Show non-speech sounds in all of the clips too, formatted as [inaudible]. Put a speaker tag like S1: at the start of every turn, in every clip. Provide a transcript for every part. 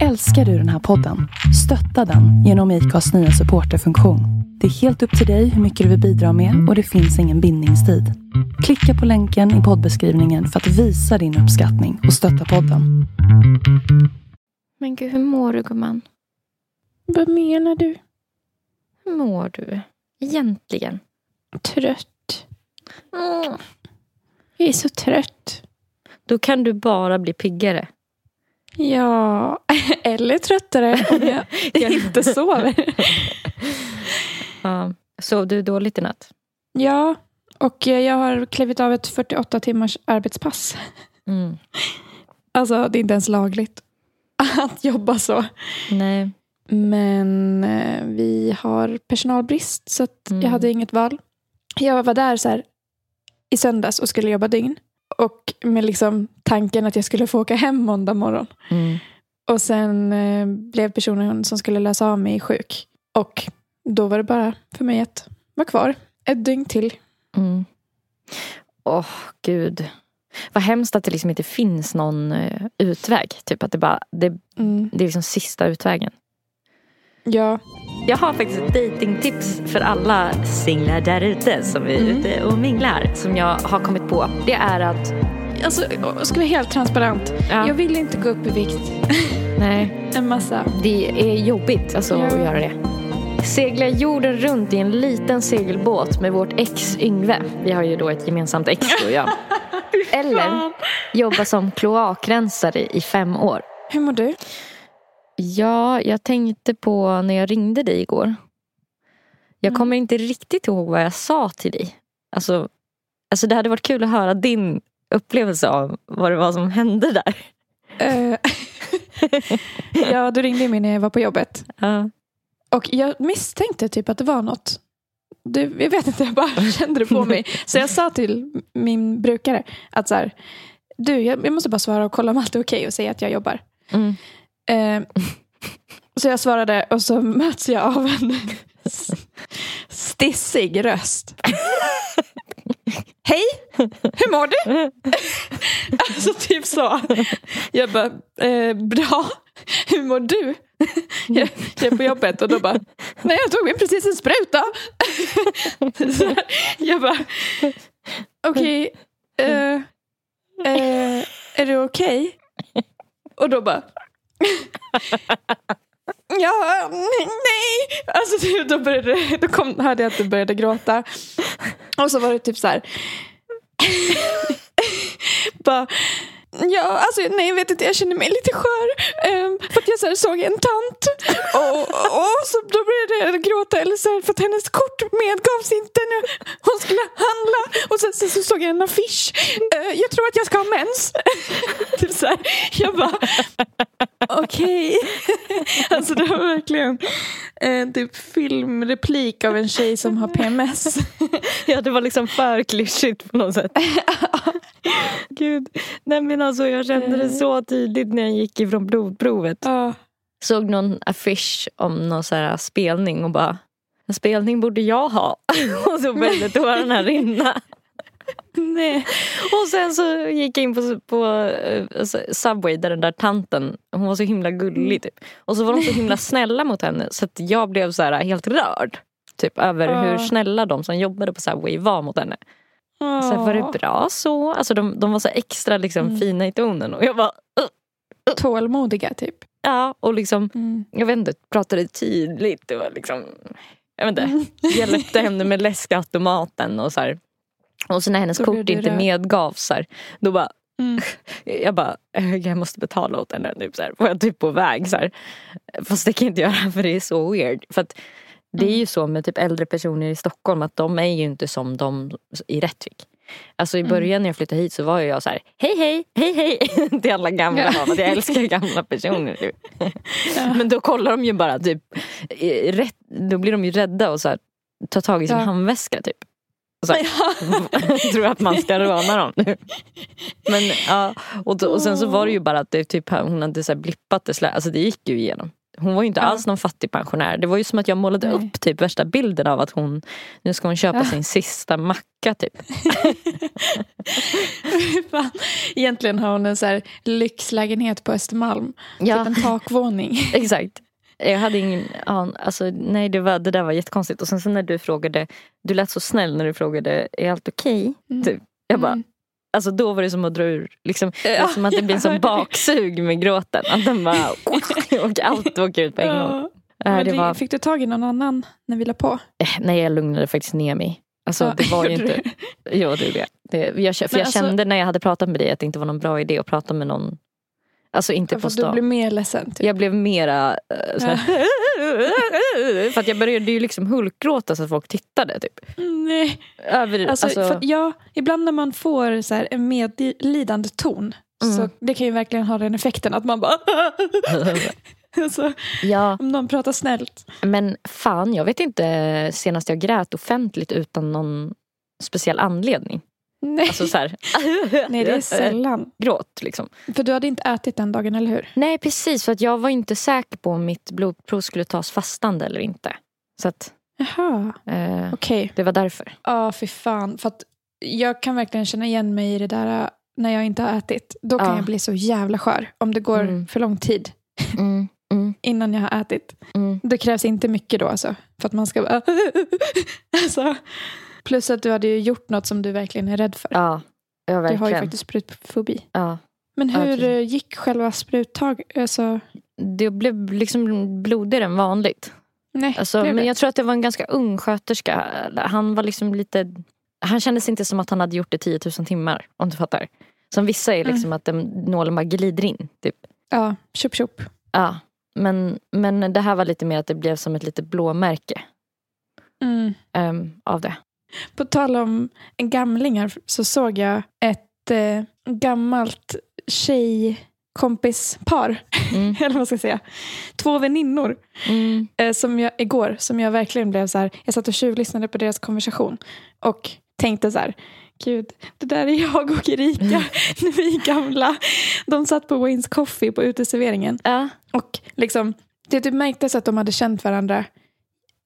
S1: Älskar du den här podden? Stötta den genom IKAs nya supporterfunktion. Det är helt upp till dig hur mycket du vill bidra med och det finns ingen bindningstid. Klicka på länken i poddbeskrivningen för att visa din uppskattning och stötta podden.
S2: Men gud, hur mår du gumman?
S3: Vad menar du?
S2: Hur mår du? Egentligen?
S3: Trött.
S2: Mm.
S3: Jag är så trött.
S2: Då kan du bara bli piggare.
S3: Ja, [laughs] eller tröttare om jag [laughs] inte sover.
S2: Ja. Sov du dåligt i natt?
S3: Ja, och jag har klivit av ett 48 timmars arbetspass.
S2: Mm. [laughs]
S3: Alltså, det är inte ens lagligt att jobba så.
S2: Nej.
S3: Men eh, vi har personalbrist så
S2: Mm.
S3: jag hade inget val. Jag var där så här, i söndags och skulle jobba dygn. Och med liksom tanken att jag skulle få åka hem måndag morgon.
S2: Mm.
S3: Och sen eh, blev personen som skulle lösa av mig sjuk. Och då var det bara för mig att vara kvar ett dygn till.
S2: Mm. Åh, gud. Vad hemskt att det liksom inte finns någon eh, utväg. Typ att det bara, det,
S3: Mm.
S2: det är liksom sista utvägen.
S3: Ja,
S2: Jag har faktiskt ett datingtips för alla singlar där ute som är
S3: Mm.
S2: ute och minglar. Som jag har kommit på. Det är att...
S3: alltså, jag ska vara helt transparent.
S2: Ja,
S3: Jag vill inte gå upp i vikt [laughs]
S2: nej,
S3: en massa.
S2: det är jobbigt alltså,
S3: Ja.
S2: att göra det. Segla jorden runt i en liten segelbåt med vårt ex Yngve. Vi har ju då ett gemensamt ex du och jag. [laughs] Eller jobba som kloakrensare i fem år.
S3: Hur mår du?
S2: Ja, jag tänkte på när jag ringde dig igår. Jag
S3: Mm.
S2: kommer inte riktigt ihåg vad jag sa till dig. Alltså, alltså det hade varit kul att höra din upplevelse av vad det var som hände där.
S3: Eh, [laughs] ja, du ringde mig när jag var på jobbet.
S2: Ja.
S3: Och jag misstänkte typ att det var något. Det, jag vet inte, [laughs] jag bara kände det på mig. Så jag sa till min brukare att så här, du, jag, jag måste bara svara och kolla om allt är okej och säga att jag jobbar.
S2: Mm.
S3: Eh, så jag svarade och så möts jag av en stissig röst. Hej, hur mår du? alltså typ så. Jag bara, eh, bra. Hur mår du? jag, jag är på jobbet och då bara, nej jag tog mig precis en spruta. så här, jag bara, okej, eh, eh, är du okej? Och då bara, Ja, nej. Alltså då, började, då kom, hörde jag att du började gråta. Och så var det typ så här. [laughs] Bara, ja, alltså nej jag vet inte, jag känner mig lite skör. Um, för att jag så här, såg en tant. Och, och så då började jag gråta eller så här, för att hennes kort medgavs inte när hon skulle handla. Och sen, sen så såg jag en affisch. Eh, jag tror att jag ska ha mens. [laughs] typ så här. Jag bara, okej. Alltså det var verkligen en typ filmreplik av en tjej som har PMS.
S2: ja, det var liksom för klyschigt på något sätt. [laughs] Gud. Nej men alltså jag kände det så tydligt när jag gick ifrån blodprovet.
S3: Ja.
S2: Såg någon affisch om någon så här spelning och bara en spelning borde jag ha. [laughs] och så började tårarna [laughs] rinna.
S3: Nej.
S2: Och sen så gick jag in på, på eh, alltså, Subway där den där tanten, hon var så himla gullig typ. Och så var de så himla [laughs] snälla mot henne så att jag blev så här helt rörd. Typ över
S3: Ja.
S2: hur snälla de som jobbade på Subway var mot henne. Så här, var det bra så? Alltså de, de var så extra liksom,
S3: Mm.
S2: fina i tonen och jag bara
S3: Tålmodiga typ.
S2: ja och liksom
S3: Mm.
S2: jag vet inte, pratade tydligt. Det var liksom, jag vet inte, [laughs] hjälpte henne med läskautomaten och så här. Och så när hennes
S3: Då
S2: kort inte
S3: rörd.
S2: medgavs så här, då bara
S3: Mm.
S2: jag bara, eh, jag måste betala åt henne. Typ, så här. Var jag typ på väg. Så här. Fast det kan jag inte göra för det är så weird. För att det är ju så med typ äldre personer i Stockholm att de är ju inte som de i Rättvik. Alltså i början när jag flyttade hit så var jag så här, hej hej, hej hej [laughs] till alla gamla.
S3: Ja.
S2: Jag älskar gamla personer. Typ. [laughs] Men då kollar de ju bara typ, rätt, då blir de ju rädda och så här, tar tag i sin
S3: Ja.
S2: handväska typ. Och så här, [laughs] tror att man ska råna dem nu. Men ja, och, då, och sen så var det ju bara att det, typ, hon hade så blippat det, slä- alltså det gick ju igenom. Hon var ju inte
S3: Ja.
S2: alls någon fattig pensionär. Det var ju som att jag målade
S3: Nej.
S2: upp typ värsta bilden av att hon, nu ska hon köpa
S3: Ja.
S2: sin sista macka typ. [laughs]
S3: Fan. Egentligen har hon en så här lyxlägenhet på Östermalm.
S2: Ja.
S3: Typ en takvåning. [laughs]
S2: Exakt. Jag hade ingen an, alltså nej det, var, det där var jättekonstigt. Och sen så när du frågade, du lät så snäll när du frågade, är allt okej?
S3: Mm.
S2: Typ. Jag bara,
S3: Mm.
S2: Alltså då var det som att dra ur, liksom,
S3: Ja,
S2: som att det blir en
S3: jag
S2: sån [laughs]
S3: hörde.
S2: baksug med gråten. Att den bara, [laughs] och allt åker ut på en gång.
S3: Men
S2: det var,
S3: Fick du tag i någon annan när vi la på?
S2: eh, nej jag lugnade faktiskt ner mig. Alltså
S3: Ja,
S2: det var ju inte, jo det gjorde jag. Det, jag för jag
S3: alltså-
S2: kände när jag hade pratat med dig att det inte var någon bra idé att prata med någon, alltså inte på
S3: att du
S2: stan.
S3: blev mer ledsen. Typ.
S2: Jag blev mera uh, såhär, [laughs] För att jag började ju liksom hulkgråta så att folk tittade. Typ.
S3: Nej.
S2: Över,
S3: Alltså,
S2: alltså,
S3: ja, ibland när man får så här, en medlidande ton
S2: Mm.
S3: så det kan ju verkligen ha den effekten att man bara... [laughs] alltså,
S2: ja,
S3: om någon pratar snällt.
S2: men fan jag vet inte senast jag grät offentligt utan någon speciell anledning.
S3: Nej.
S2: Alltså så här, [laughs]
S3: Nej, det är sällan.
S2: Gråt liksom.
S3: För du hade inte ätit den dagen, eller hur?
S2: Nej precis, för att jag var inte säker på om mitt blodprov skulle tas fastande eller inte. Så att
S3: Jaha,
S2: eh,
S3: okej.
S2: det var därför.
S3: Ja, fy fan. För att jag kan verkligen känna igen mig i det där äh, när jag inte har ätit. Då kan
S2: Ja.
S3: jag bli så jävla skör om det går
S2: Mm.
S3: för lång tid
S2: Mm, mm, [laughs]
S3: innan jag har ätit.
S2: mm.
S3: Det krävs inte mycket då alltså. För att man ska bara... [laughs] alltså. Plus att du hade ju gjort något som du verkligen är rädd för.
S2: Ja, ja
S3: du har ju
S2: verkligen.
S3: faktiskt sprutfobi.
S2: Ja.
S3: Men
S2: Ja,
S3: hur eh, gick själva spruttag? Alltså,
S2: Det blev liksom blodigare än vanligt.
S3: nej,
S2: Alltså, men jag tror att det var en ganska ung sköterska. Han var liksom lite... Han kändes inte som att han hade gjort det 10 000 timmar. Om du fattar. Som vissa är liksom att den, nålen bara glider in. Typ.
S3: Ja, tjopp tjopp.
S2: Ja. Men, men det här var lite mer att det blev som ett litet blåmärke
S3: Mm.
S2: ehm, av det.
S3: På tal om gamlingar så såg jag ett eh, gammalt tjejkompispar,
S2: Mm. [laughs]
S3: eller vad man ska säga. Två väninnor
S2: Mm.
S3: eh, som jag, igår som jag verkligen blev så här, jag satt och tjuvlyssnade på deras konversation och tänkte så här, gud, det där är jag och Erika när vi är gamla. De satt på Wayne's Coffee på uteserveringen
S2: Ja.
S3: och liksom, det typ märktes att de hade känt varandra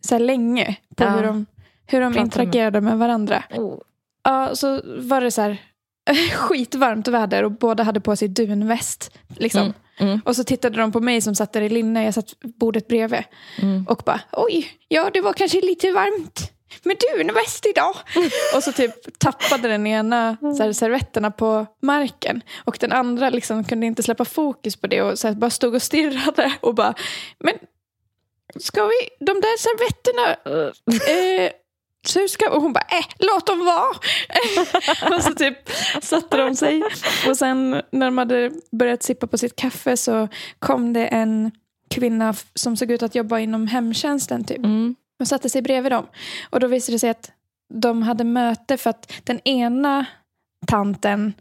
S3: så här länge på
S2: Ja.
S3: hur de, hur de interagerade med varandra.
S2: Oh.
S3: Ja, så var det så här [laughs] skitvarmt väder och båda hade på sig dunväst. Liksom.
S2: Mm. Mm.
S3: Och så tittade de på mig som satt där i linne, jag satt bordet bredvid.
S2: Mm.
S3: Och bara, oj, ja det var kanske lite varmt med dunväst idag. [laughs] och så typ tappade den ena så här, servetterna på marken. Och den andra liksom kunde inte släppa fokus på det och så här, bara stod och stirrade. Och bara, men ska vi, de där servetterna [laughs] eh, så hur ska, och hon bara, äh, låt dem vara. [laughs] och så typ satte de sig. Och sen när de hade börjat sippa på sitt kaffe så kom det en kvinna som såg ut att jobba inom hemtjänsten typ.
S2: Mm.
S3: Och satte sig bredvid dem. Och då visade det sig att de hade möte för att den ena tanten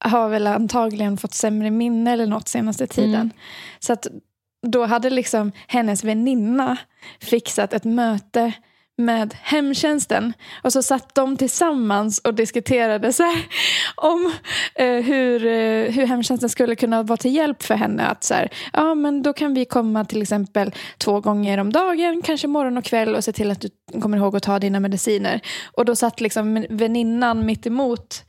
S3: har väl antagligen fått sämre minne eller något senaste tiden.
S2: Mm.
S3: Så att då hade liksom hennes väninna fixat ett möte med hemtjänsten. Och så satt de tillsammans och diskuterade så här, om eh, hur, eh, hur hemtjänsten skulle kunna vara till hjälp för henne. Att så här, ja, men då kan vi komma till exempel två gånger om dagen, kanske morgon och kväll och se till att du kommer ihåg att ta dina mediciner. Och då satt liksom väninnan mitt emot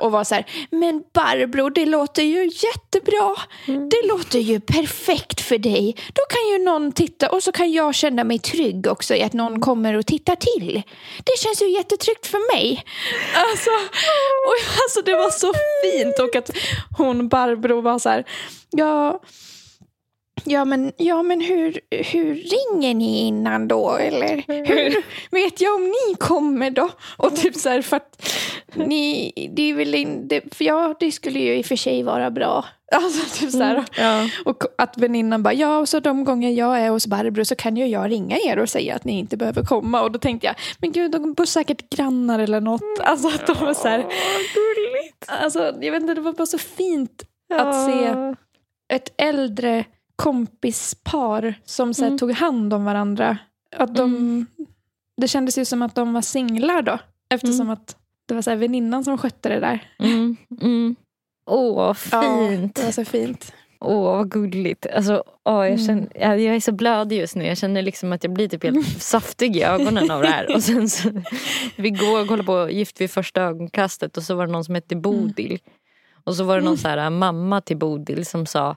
S3: och var så här, men Barbro, det låter ju jättebra. Det låter ju perfekt för dig. Då kan ju någon titta och så kan jag känna mig trygg också i att någon kommer och tittar till. Det känns ju jättetryggt för mig. Alltså, och, alltså det var så fint och att hon Barbro var så här, ja, Ja men, ja, men hur, hur ringer ni innan då? Eller hur [laughs] vet jag om ni kommer då? Och typ så här för att ni, det är väl inte, för ja det skulle ju i och för sig vara bra. [laughs] Alltså typ så här.
S2: Ja.
S3: Och att väninnan bara, ja och så de gånger jag är hos Barbro så kan ju jag ringa er och säga att ni inte behöver komma. Och då tänkte jag, men gud de bor säkert grannar eller något. Alltså att de var så här,
S2: gulligt.
S3: alltså jag vet inte, det var bara så fint att se ett äldre kompispar som så här,
S2: Mm.
S3: tog hand om varandra. Att de,
S2: Mm.
S3: Det kändes ju som att de var singlar då. Eftersom
S2: Mm.
S3: att det var så här, väninnan som skötte det där.
S2: Mm. Mm. Åh, fint.
S3: det var så fint.
S2: Åh vad gulligt. Alltså, åh, jag, känner, jag, jag är så blödig just nu. Jag känner liksom att jag blir typ helt [laughs] saftig i ögonen av det här. Och sen så, vi går och kollar på Gift vid första ögonkastet och så var det någon som hette Bodil. Och så var det någon så här, mamma till Bodil som sa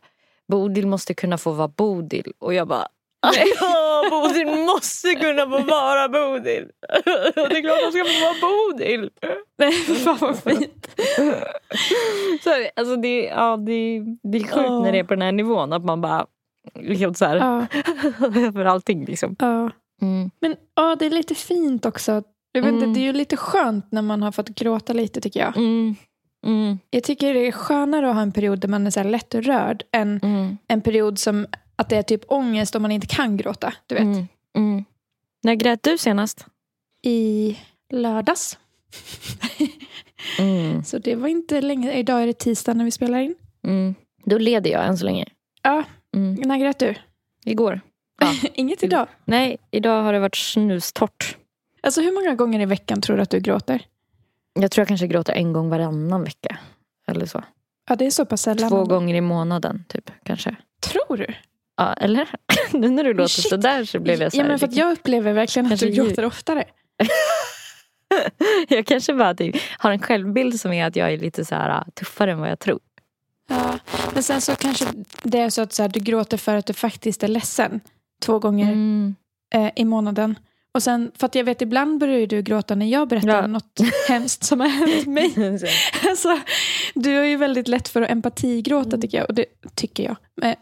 S2: Bodil måste kunna få vara Bodil. Och jag bara [laughs] Ja, Bodil måste kunna få vara Bodil. Det är klart hon ska få vara Bodil.
S3: Nej, [laughs] fan vad fint.
S2: Så, alltså det, ja, det, det är sjukt
S3: Ja.
S2: när det är på den här nivån. Att man bara helt så här [laughs] över allting liksom.
S3: ja.
S2: Mm.
S3: Men ja, det är lite fint också. Jag vet inte,
S2: Mm.
S3: Det är ju lite skönt när man har fått gråta lite tycker jag.
S2: Mm. Mm.
S3: Jag tycker det är skönare att ha en period där man är så här lätt rörd än
S2: Mm.
S3: en period som att det är typ ångest om man inte kan gråta. Du vet.
S2: Mm. Mm. När grät du senast?
S3: I lördags.
S2: Mm. [laughs]
S3: Så det var inte länge. Idag är det tisdag när vi spelar in.
S2: Mm. Då leder jag än så länge.
S3: Ja,
S2: Mm.
S3: när grät du?
S2: Igår. Ja. [laughs]
S3: Inget idag.
S2: Nej, idag har det varit snustort.
S3: Alltså hur många gånger i veckan tror du att du gråter?
S2: Jag tror jag kanske gråter en gång varannan vecka. Eller så.
S3: Ja, det är så pass sällan.
S2: Två gånger i månaden typ kanske.
S3: Tror du?
S2: Ja, eller? [laughs] nu när du låter
S3: shit.
S2: sådär så blev jag så
S3: Ja,
S2: här,
S3: men för att jag upplever verkligen att
S2: Kanske
S3: du
S2: ljud.
S3: gråter oftare. [laughs]
S2: jag kanske bara typ, har en självbild som är att jag är lite så här äh, tuffare än vad jag tror.
S3: Ja. Men sen så kanske det är så att så här, du gråter för att du faktiskt är ledsen. Två gånger
S2: Mm.
S3: eh, i månaden. Och sen, för att jag vet ibland börjar du gråta när jag berättar
S2: Ja.
S3: om något [laughs] hemskt som har hänt mig. [laughs] Alltså, du har ju väldigt lätt för att empatigråta tycker jag. Och det tycker jag. Eh,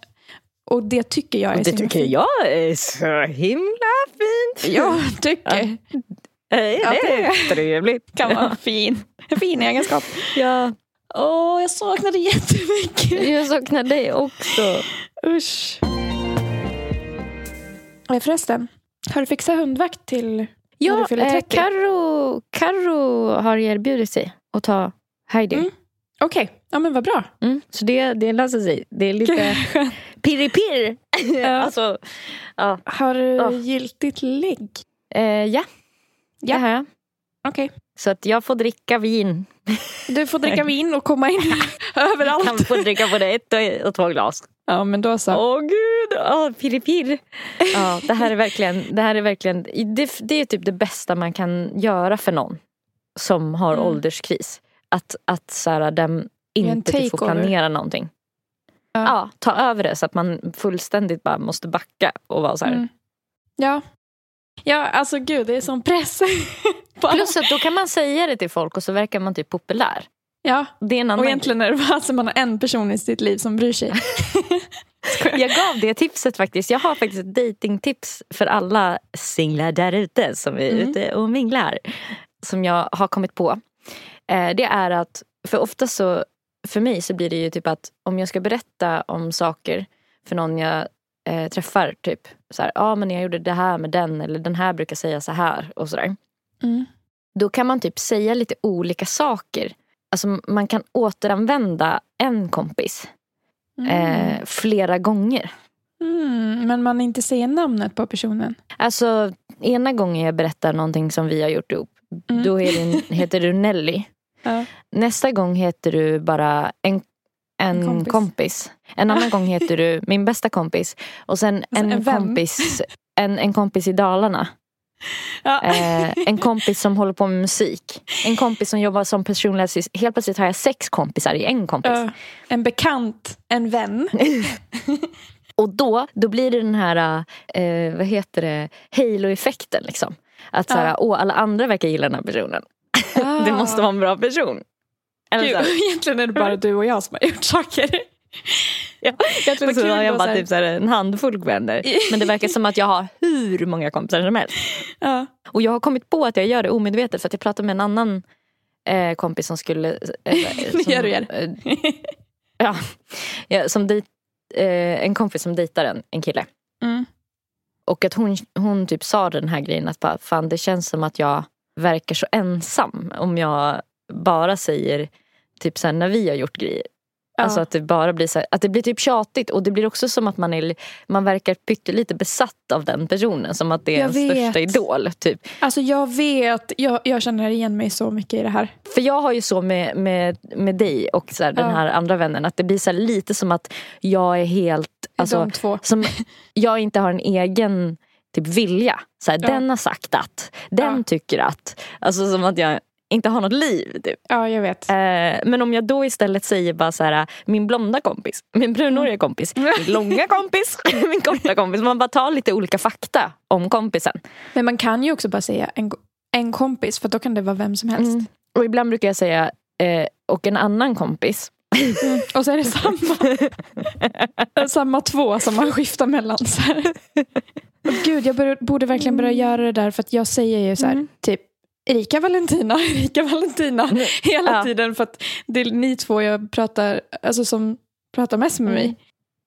S3: Och det tycker jag är
S2: Och
S3: så
S2: det
S3: himla
S2: tycker
S3: fint.
S2: jag är så himla fint.
S3: Jag tycker
S2: Eh,
S3: Ja,
S2: det
S3: det
S2: är trevligt.
S3: kan vara en fin, en fin egenskap.
S2: Ja,
S3: Åh, jag saknar det jättemycket.
S2: jag saknar dig också.
S3: Usch. Eh, Förresten, har du fixat hundvakt till när du
S2: Ja,
S3: fyller
S2: eh,
S3: 30?
S2: Karo, Karo har erbjudit sig att ta Heidi.
S3: Mm. Okej, ja men vad bra.
S2: Mm, så det, det löser sig. Det är lite [laughs] pirri-pirr.
S3: Ja. [laughs]
S2: alltså, ja.
S3: Har du
S2: Ja.
S3: giltigt ligg?
S2: Eh, ja,
S3: Ja.
S2: det har jag.
S3: Okej.
S2: Så att jag får dricka vin.
S3: Du får dricka [laughs] vin och komma in [laughs] överallt.
S2: Han får dricka både ett och- två glas.
S3: Ja, men då så.
S2: Åh gud, oh, pirri-pirr. Ja, det här är verkligen, det här är verkligen det, det är typ det bästa man kan göra för någon som har
S3: Mm.
S2: ålderskris. Att, att så här, den
S3: en
S2: inte typ får planera någonting.
S3: Ja.
S2: Ja. ta över det så att man fullständigt bara måste backa och vara så här.
S3: Mm. Ja. Ja, alltså gud, det är sån press. [laughs]
S2: Plus att då kan man säga det till folk och så verkar man typ populär.
S3: Ja,
S2: Det är en annan
S3: och egentligen är det bara att man har en person i sitt liv som bryr sig. [laughs]
S2: Jag gav det tipset faktiskt. Jag har faktiskt ett datingtips för alla singlar där ute som är
S3: Mm.
S2: ute och minglar. Som jag har kommit på. Eh, det är att, för ofta så, för mig så blir det ju typ att om jag ska berätta om saker för någon jag eh, träffar. Typ så ja ah, men jag gjorde det här med den eller den här brukar säga så här och sådär.
S3: Mm.
S2: Då kan man typ säga lite olika saker. Alltså man kan återanvända en kompis eh, flera gånger.
S3: Mm, men man inte säger namnet på personen.
S2: Alltså ena gången jag berättar någonting som vi har gjort ihop.
S3: Mm.
S2: Då är det, [laughs] heter du Nelly.
S3: Ja.
S2: Nästa gång heter du bara en, en,
S3: kompis.
S2: kompis. En annan gång heter du min bästa kompis. Och sen
S3: Alltså,
S2: en,
S3: en
S2: kompis en, en kompis i Dalarna. [laughs]
S3: Ja.
S2: Eh, en kompis som håller på med musik. En kompis som jobbar som personlig assist. Helt plötsligt har jag sex kompisar i en kompis.
S3: Ja. en bekant, en vän. [laughs]
S2: Och då, då blir det den här, eh, vad heter det, halo-effekten liksom. Att såhär, åh alla andra verkar gilla den här personen. [laughs] Det måste vara en bra person. Eller
S3: Gud, egentligen är det bara du och jag som har gjort saker. [laughs]
S2: ja, egentligen så har jag bara
S3: så
S2: typ så här, en handfull vänner. [laughs] Men det verkar som att jag har hur många kompisar som helst.
S3: Ja.
S2: Och jag har kommit på att jag gör det omedvetet för att jag pratade med en annan eh, kompis som skulle... Eh, [laughs] som,
S3: Gör du, gör.
S2: eh, ja, ja, som dejt, eh, en kompis som dejtar en, en kille.
S3: Mm.
S2: Och att hon, hon typ sa den här grejen att bara, fan det känns som att jag verkar så ensam om jag bara säger typ sen när vi har gjort grejer. Alltså att det bara blir så här, att det blir typ tjatigt och det blir också som att man, är, man verkar pyttelite besatt av den personen. Som att det är
S3: Jag
S2: ens
S3: vet.
S2: största idol. Typ.
S3: Alltså jag vet, jag, jag känner igen mig så mycket i det här.
S2: För jag har ju så med, med, med dig och så här, den
S3: Ja.
S2: här andra vännen att det blir så lite som att jag är helt... Alltså,
S3: De två. [laughs]
S2: som jag inte har en egen typ vilja. Så här,
S3: Ja.
S2: Den har sagt att, den tycker att. Alltså som att jag inte har något liv. Typ.
S3: Ja, jag vet.
S2: Eh, men om jag då istället säger bara så här, min blonda kompis, min brunhåriga kompis, min långa kompis, [laughs] [laughs] min korta kompis. Man bara tar lite olika fakta om kompisen.
S3: Men man kan ju också bara säga en, en kompis för då kan det vara vem som helst.
S2: Mm. Och ibland brukar jag säga, eh, och en annan kompis.
S3: Mm. Och så är det samma, [laughs] samma två som man skiftar mellan. Så här. Och gud, jag borde verkligen börja göra det där för att jag säger ju så här,
S2: Mm.
S3: typ Erika Valentina, [laughs] Erika Valentina hela
S2: Ja.
S3: tiden för att det är ni två jag pratar, alltså som pratar mest med mig.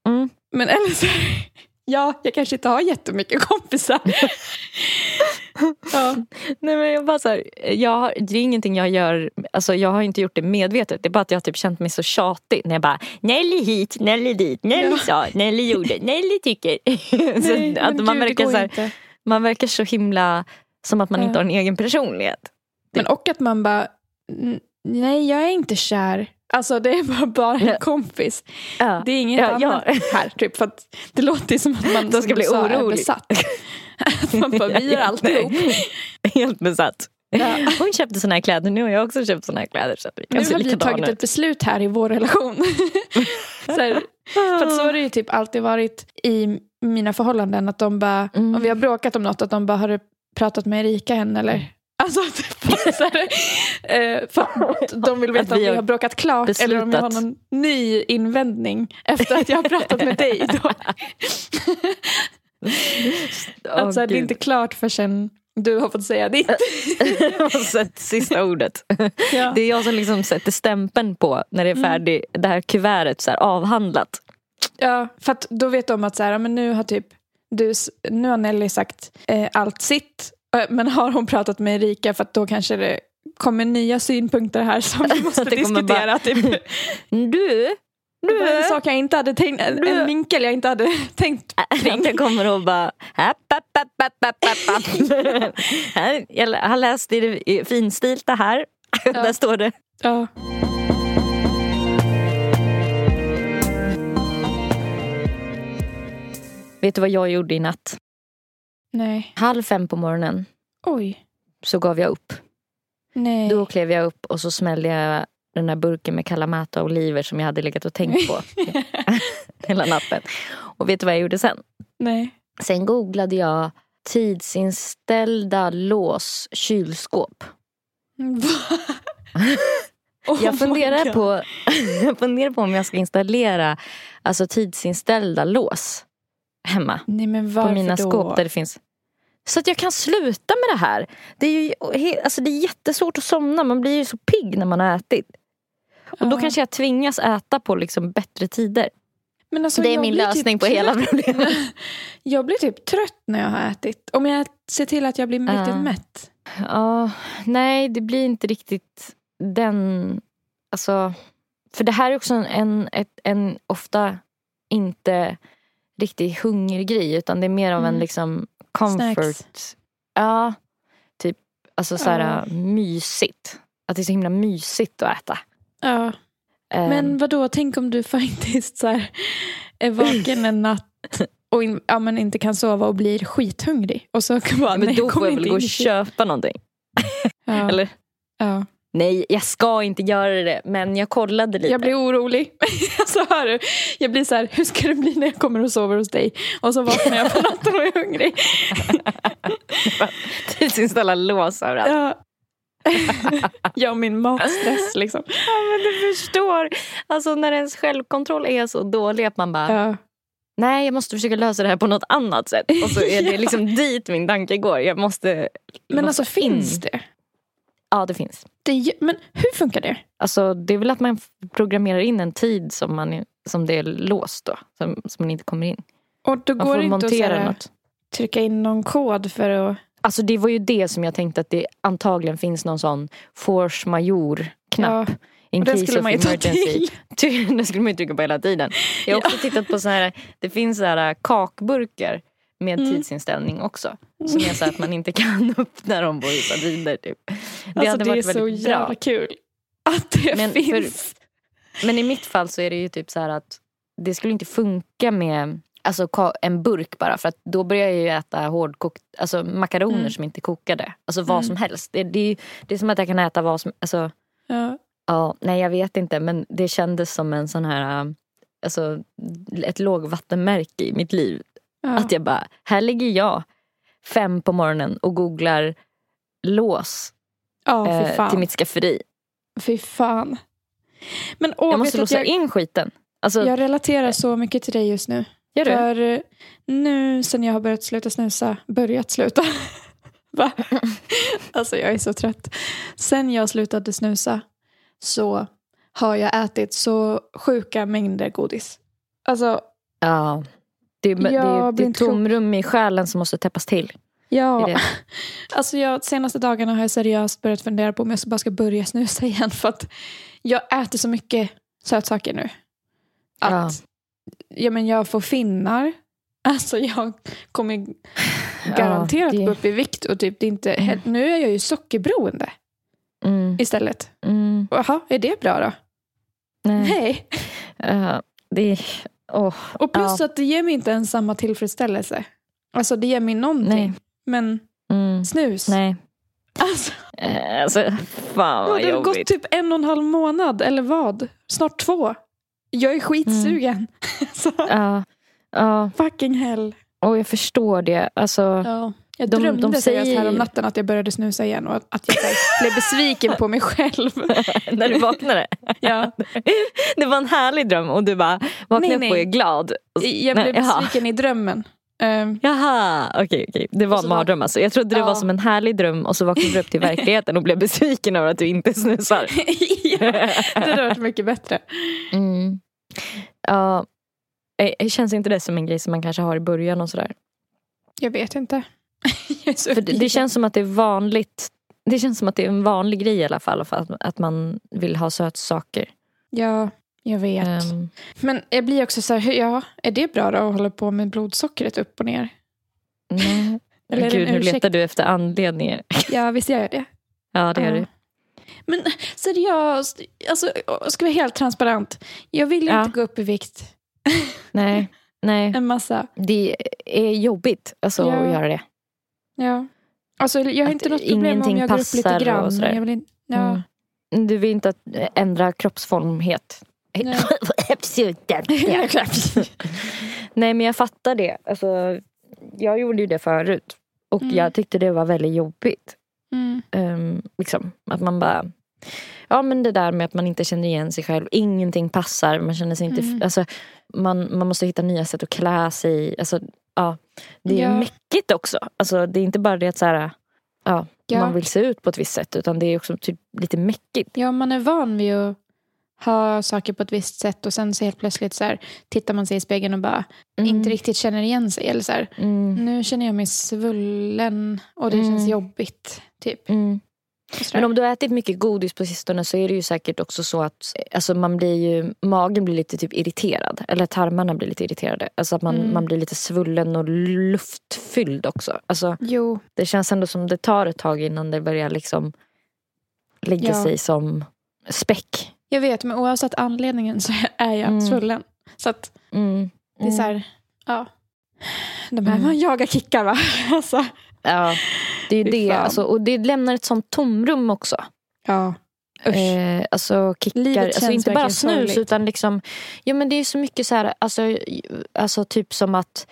S2: Mm.
S3: Men eller så [laughs] ja, jag kanske inte har jättemycket kompisar. [laughs] ja.
S2: Nej men jag bara så här, jag har, det är ingenting jag gör, alltså jag har inte gjort det medvetet. Det är bara att jag har typ känt mig så tjatig när jag bara Nelly hit, Nelly dit, Nelly
S3: Ja.
S2: sa, Nelly gjorde, Nelly tycker. så
S3: Nej,
S2: att man,
S3: gud,
S2: verkar så här, man verkar så himla som att man
S3: Ja.
S2: inte har en egen personlighet.
S3: Men och att man bara, "N- nej jag är inte kär. Alltså det är bara, bara en kompis.
S2: Ja.
S3: Det är inget
S2: Ja,
S3: annat
S2: ja.
S3: här. Typ, för att det låter som att man [laughs]
S2: De ska bli
S3: sa, är
S2: orolig.
S3: besatt. [laughs] Att man bara, vi är alltihop. [laughs]
S2: Helt besatt.
S3: Ja.
S2: Hon köpte såna här kläder, nu har jag också köpt såna här kläder. Så
S3: Nu har vi tagit ett beslut här i vår relation. så här, för så har det ju typ alltid varit i mina förhållanden. Att de bara,
S2: Mm.
S3: om vi har bråkat om något, att de bara, har du pratat med Erika än eller? Alltså typ, så här, eh, för att de vill veta
S2: Att
S3: om
S2: vi har
S3: bråkat klart eller om jag har
S2: beslutat.
S3: någon ny invändning efter att jag har pratat med dig. Då. [laughs] Alltså, det är inte klart förrän du har fått säga ditt.
S2: sett sista ordet.
S3: Ja.
S2: Det är jag som liksom sätter stämpeln på när det är färdigt, det här kuvertet så här, avhandlat.
S3: Ja, för att då vet de att så här, men nu har typ du, nu har Nelly sagt eh, allt sitt. Eh, Men har hon pratat med Erika för att då kanske det kommer nya synpunkter här som vi [laughs] måste
S2: det
S3: diskutera. Typ. [laughs]
S2: Du,
S3: Det var en
S2: du.
S3: sak jag inte hade tänkt, en en vinkel jag inte hade [laughs] tänkt
S2: Att jag kommer och bara... App, app, app, app, app, app, app. Här, jag har läst i det finstilta här. Där står det.
S3: Ja.
S2: Vet du vad jag gjorde i natt?
S3: Nej.
S2: Halv fem på morgonen
S3: Oj.
S2: så gav jag upp.
S3: Nej.
S2: Då klev jag upp och så smällde jag den där burken med Kalamata och oliver som jag hade legat och tänkt på [laughs] [laughs] hela natten. Och vet du vad jag gjorde sen?
S3: Nej.
S2: Sen googlade jag tidsinställda lås kylskåp. [laughs]
S3: Oh
S2: Jag funderar, på, jag funderar på om jag ska installera alltså tidsinställda lås hemma.
S3: Nej
S2: på mina
S3: då?
S2: skåp där det finns. Så att jag kan sluta med det här. Det är ju alltså det är jättesvårt att somna. Man blir ju så pigg när man har ätit. Och då
S3: Ja.
S2: kanske jag tvingas äta på liksom bättre tider.
S3: Alltså,
S2: det är min lösning
S3: typ
S2: på hela problemet. [laughs]
S3: Jag blir typ trött när jag har ätit. Om jag ser till att jag blir
S2: Ja.
S3: riktigt mätt.
S2: Ja, nej det blir inte riktigt den... Alltså, för det här är också en, en, en ofta inte riktigt hungergrej utan det är mer av en
S3: Mm.
S2: liksom comfort.
S3: Snacks.
S2: Ja, typ alltså så här,
S3: Ja.
S2: mysigt. Att det är så himla mysigt att äta.
S3: Ja.
S2: Ehm,
S3: Men vad då? tänk om du [laughs] faktiskt så här, är vaken en natt och in, ja, men inte kan sova och blir skithungrig. Och så kan [laughs] bara,
S2: men då får jag väl gå och köpa någonting. [laughs]
S3: ja,
S2: Eller?
S3: ja.
S2: Nej, jag ska inte göra det. Men jag kollade lite.
S3: Jag blir orolig. [laughs] alltså, hör du, jag blir så här, hur ska det bli när jag kommer och sover hos dig? Och så vaknar jag på [laughs] natten och är hungrig. [laughs]
S2: Tidsinställa lås överallt.
S3: Ja. jag och min matstress liksom.
S2: Ja, men du förstår. Alltså när ens självkontroll är så dålig att man bara,
S3: Ja.
S2: nej jag måste försöka lösa det här på något annat sätt. Och så är det liksom dit min tanke går. Jag måste
S3: Men
S2: låsa
S3: alltså
S2: in.
S3: finns det?
S2: Ja det finns.
S3: det? Men hur funkar det?
S2: Alltså det är väl att man programmerar in en tid som, man som det är låst då. Som, som man inte kommer in.
S3: Och då
S2: Man
S3: går det inte att här, trycka in någon kod för att...
S2: Alltså det var ju det som jag tänkte att det antagligen finns någon sån force major-knapp.
S3: Ja.
S2: in
S3: den
S2: case
S3: skulle
S2: of
S3: man ju ta
S2: emergency.
S3: till. [laughs]
S2: Den skulle man ju trycka på hela tiden. Jag har också tittat på så här, det finns så här kakburkar med
S3: Mm.
S2: tidsinställning också. Som är så att man inte kan [laughs] öppna dem på tider. Typ. Det
S3: Alltså
S2: hade
S3: det är
S2: varit
S3: så
S2: väldigt bra.
S3: jävla kul att det
S2: Men för-
S3: finns.
S2: Men i mitt fall så är det ju typ så att det skulle inte funka med alltså, en burk bara för att då börjar jag ju äta hårdkokt, alltså makaroner
S3: Mm.
S2: som inte kokade. Alltså vad
S3: Mm.
S2: som helst. Det, det, är det är som att jag kan äta vad som, alltså
S3: Ja.
S2: ja, nej jag vet inte men det kändes som en sån här, äh, alltså ett lågvattenmärke i mitt liv.
S3: Ja.
S2: Att jag bara, här ligger jag fem på morgonen och googlar lås
S3: ja,
S2: eh, till mitt skafferi.
S3: Fy fan. Men åh,
S2: jag måste låsa
S3: jag,
S2: in skiten. Alltså,
S3: jag relaterar så mycket till dig just nu.
S2: gör du?
S3: För nu sen jag har börjat sluta snusa, börjat sluta. [laughs] Va? [laughs] Alltså jag är så trött. Sen jag slutade snusa så har jag ätit så sjuka mängder godis. Alltså
S2: Ja. Det är, det är, det är
S3: klok.
S2: tomrum i själen som måste täppas till.
S3: ja,
S2: Det det. [laughs]
S3: alltså jag, senaste dagarna har jag seriöst börjat fundera på om jag bara ska börja snusa [laughs] igen. För att jag äter så mycket sötsaker nu. Att ja. men jag får finnar. [laughs] Alltså jag kommer garanterat
S2: Ja, det-
S3: gå upp i vikt. Och typ det inte,
S2: Mm.
S3: Nu är jag ju sockerberoende
S2: Mm,
S3: istället.
S2: mm,
S3: Jaha, är det bra då?
S2: nej.
S3: Nej.
S2: Ja, det Åh,
S3: Och plus
S2: Ja.
S3: att det ger mig inte ens samma tillfredsställelse. Alltså det ger mig någonting.
S2: nej.
S3: Men
S2: Mm,
S3: snus.
S2: nej.
S3: Alltså,
S2: Eh, Alltså, fan
S3: ja,
S2: vad
S3: det har gått typ en och en halv månad. Eller vad? Snart två. Jag är skitsugen.
S2: Mm. [laughs]
S3: Så,
S2: Ja, ja,
S3: fucking hell.
S2: och jag förstår det. Alltså,
S3: Ja. Jag
S2: De-
S3: drömde
S2: de
S3: seriöst
S2: säger-
S3: här om natten att jag började snusa igen och att, jag [laughs] blev besviken på mig själv. [laughs]
S2: när du vaknade. [laughs]
S3: Ja.
S2: Det var en härlig dröm och du bara vaknade
S3: Nej,
S2: upp och är glad.
S3: Jag blev
S2: jaha.
S3: besviken i drömmen. Ehm,
S2: Jaha, okej okej. Det var en
S3: var-
S2: mardröm alltså. Jag trodde det
S3: Ja.
S2: var som en härlig dröm och så vaknade du upp till verkligheten och blev besviken över att du inte snusar.
S3: ja, det hade varit mycket bättre.
S2: Mm. Eh, känns inte det som en grej som man kanske har i början och sådär?
S3: Jag vet inte. [laughs]
S2: För det, det känns som att det är vanligt. Det känns som att det är en vanlig grej i alla fall. För att, att man vill ha sötsaker.
S3: Ja, jag vet.
S2: Ehm,
S3: Men jag blir också så här, ja, är det bra då att hålla på med blodsockret upp och ner?
S2: nej. [laughs]
S3: Eller
S2: Gud, nu letar du efter anledningar. [laughs]
S3: Ja, visst gör jag det.
S2: Ja, det gör
S3: Ja.
S2: du.
S3: Men seriöst, alltså, ska vara helt transparent. Jag vill
S2: Ja.
S3: inte gå upp i vikt
S2: Nej, nej.
S3: en massa.
S2: Det är jobbigt alltså,
S3: Ja.
S2: att göra det.
S3: Ja. Alltså, jag har
S2: Att
S3: inte något problem om jag går upp lite
S2: och
S3: grann.
S2: sådär.
S3: men Jag vill inte, ja.
S2: Mm. Du vill inte att ändra kroppsformhet?
S3: Nej. [laughs]
S2: Absolut inte. [laughs] [laughs] Nej men jag fattar det. Alltså, jag gjorde ju det förut. Och
S3: Mm.
S2: jag tyckte det var väldigt jobbigt.
S3: Mm.
S2: Ehm, liksom, att man bara... Ja men det där med att man inte känner igen sig själv. Ingenting passar. Man känner sig inte...
S3: Mm.
S2: Alltså, man, man måste hitta nya sätt att klä sig. Alltså, ja, det är
S3: Ja.
S2: mäckigt också. Alltså, det är inte bara det att så här, ja,
S3: Ja.
S2: man vill se ut på ett visst sätt. Utan det är också typ lite mäckigt.
S3: ja, man är van vid att ha saker på ett visst sätt och sen så helt plötsligt så här, tittar man sig i spegeln och bara
S2: Mm.
S3: inte riktigt känner igen sig. Eller så här,
S2: Mm.
S3: nu känner jag mig svullen och det
S2: Mm.
S3: känns jobbigt. Typ.
S2: Mm. Men om du har ätit mycket godis på sistone så är det ju säkert också så att alltså man blir ju, magen blir lite typ irriterad. Eller tarmarna blir lite irriterade. Alltså att man,
S3: Mm.
S2: man blir lite svullen och luftfylld också. Alltså
S3: Jo,
S2: det känns ändå som det tar ett tag innan det börjar liksom lägga
S3: Ja.
S2: sig som späck.
S3: jag vet, men oavsett anledningen så [laughs] är jag
S2: Mm.
S3: svullen. Så att
S2: Mm.
S3: det är så här, ja. De här,
S2: Mm. [laughs]
S3: man jagar kickar va? [laughs] Alltså,
S2: Ja, det är det. Alltså, och det lämnar ett sånt tomrum också.
S3: ja. Usch.
S2: Eh, alltså kickar, alltså inte bara snus
S3: sorgligt.
S2: utan liksom, ja men det är så mycket så här, alltså, alltså typ som att,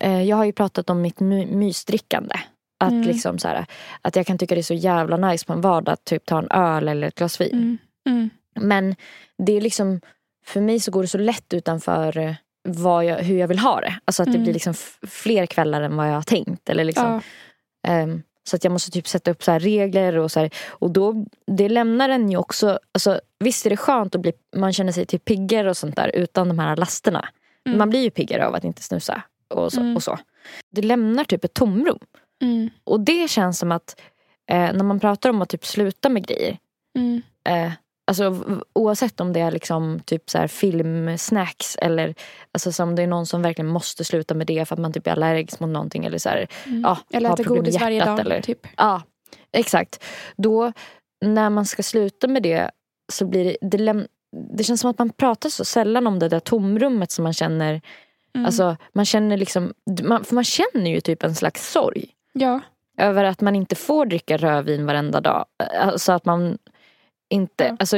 S2: eh, jag har ju pratat om mitt my, mysdrickande. Att
S3: Mm.
S2: liksom så här, att jag kan tycka det är så jävla nice på en vardag att typ ta en öl eller ett glas vin.
S3: Mm. Mm.
S2: Men det är liksom, för mig så går det så lätt utanför eh, vad jag, hur jag vill ha det. Alltså att det
S3: Mm.
S2: blir liksom f- fler kvällar än vad jag har tänkt. Eller liksom,
S3: Ja.
S2: Ehm, så att jag måste typ sätta upp så här regler och så här, Och då, det lämnar en ju också, alltså, visst är det skönt att bli, man känner sig typ piggare och sånt där utan de här lasterna.
S3: Mm.
S2: Man blir ju piggare av att inte snusa och så.
S3: Mm.
S2: Och så. Det lämnar typ ett tomrum.
S3: Mm.
S2: Och det känns som att eh, när man pratar om att typ sluta med grejer.
S3: Mm.
S2: Eh, Alltså, oavsett om det är liksom typ så här filmsnacks eller alltså, som det är någon som verkligen måste sluta med det för att man typ är allergisk mot någonting eller så här, ja,
S3: Eller äta godis varje dag.
S2: Eller,
S3: Typ.
S2: Ja, exakt. Då när man ska sluta med det så blir det, det, läm- det känns som att man pratar så sällan om det där tomrummet som man känner.
S3: Mm.
S2: Alltså man känner liksom, man, för man känner ju typ en slags sorg.
S3: Ja.
S2: Över att man inte får dricka rödvin varenda dag. Alltså att man inte,
S3: Ja.
S2: alltså,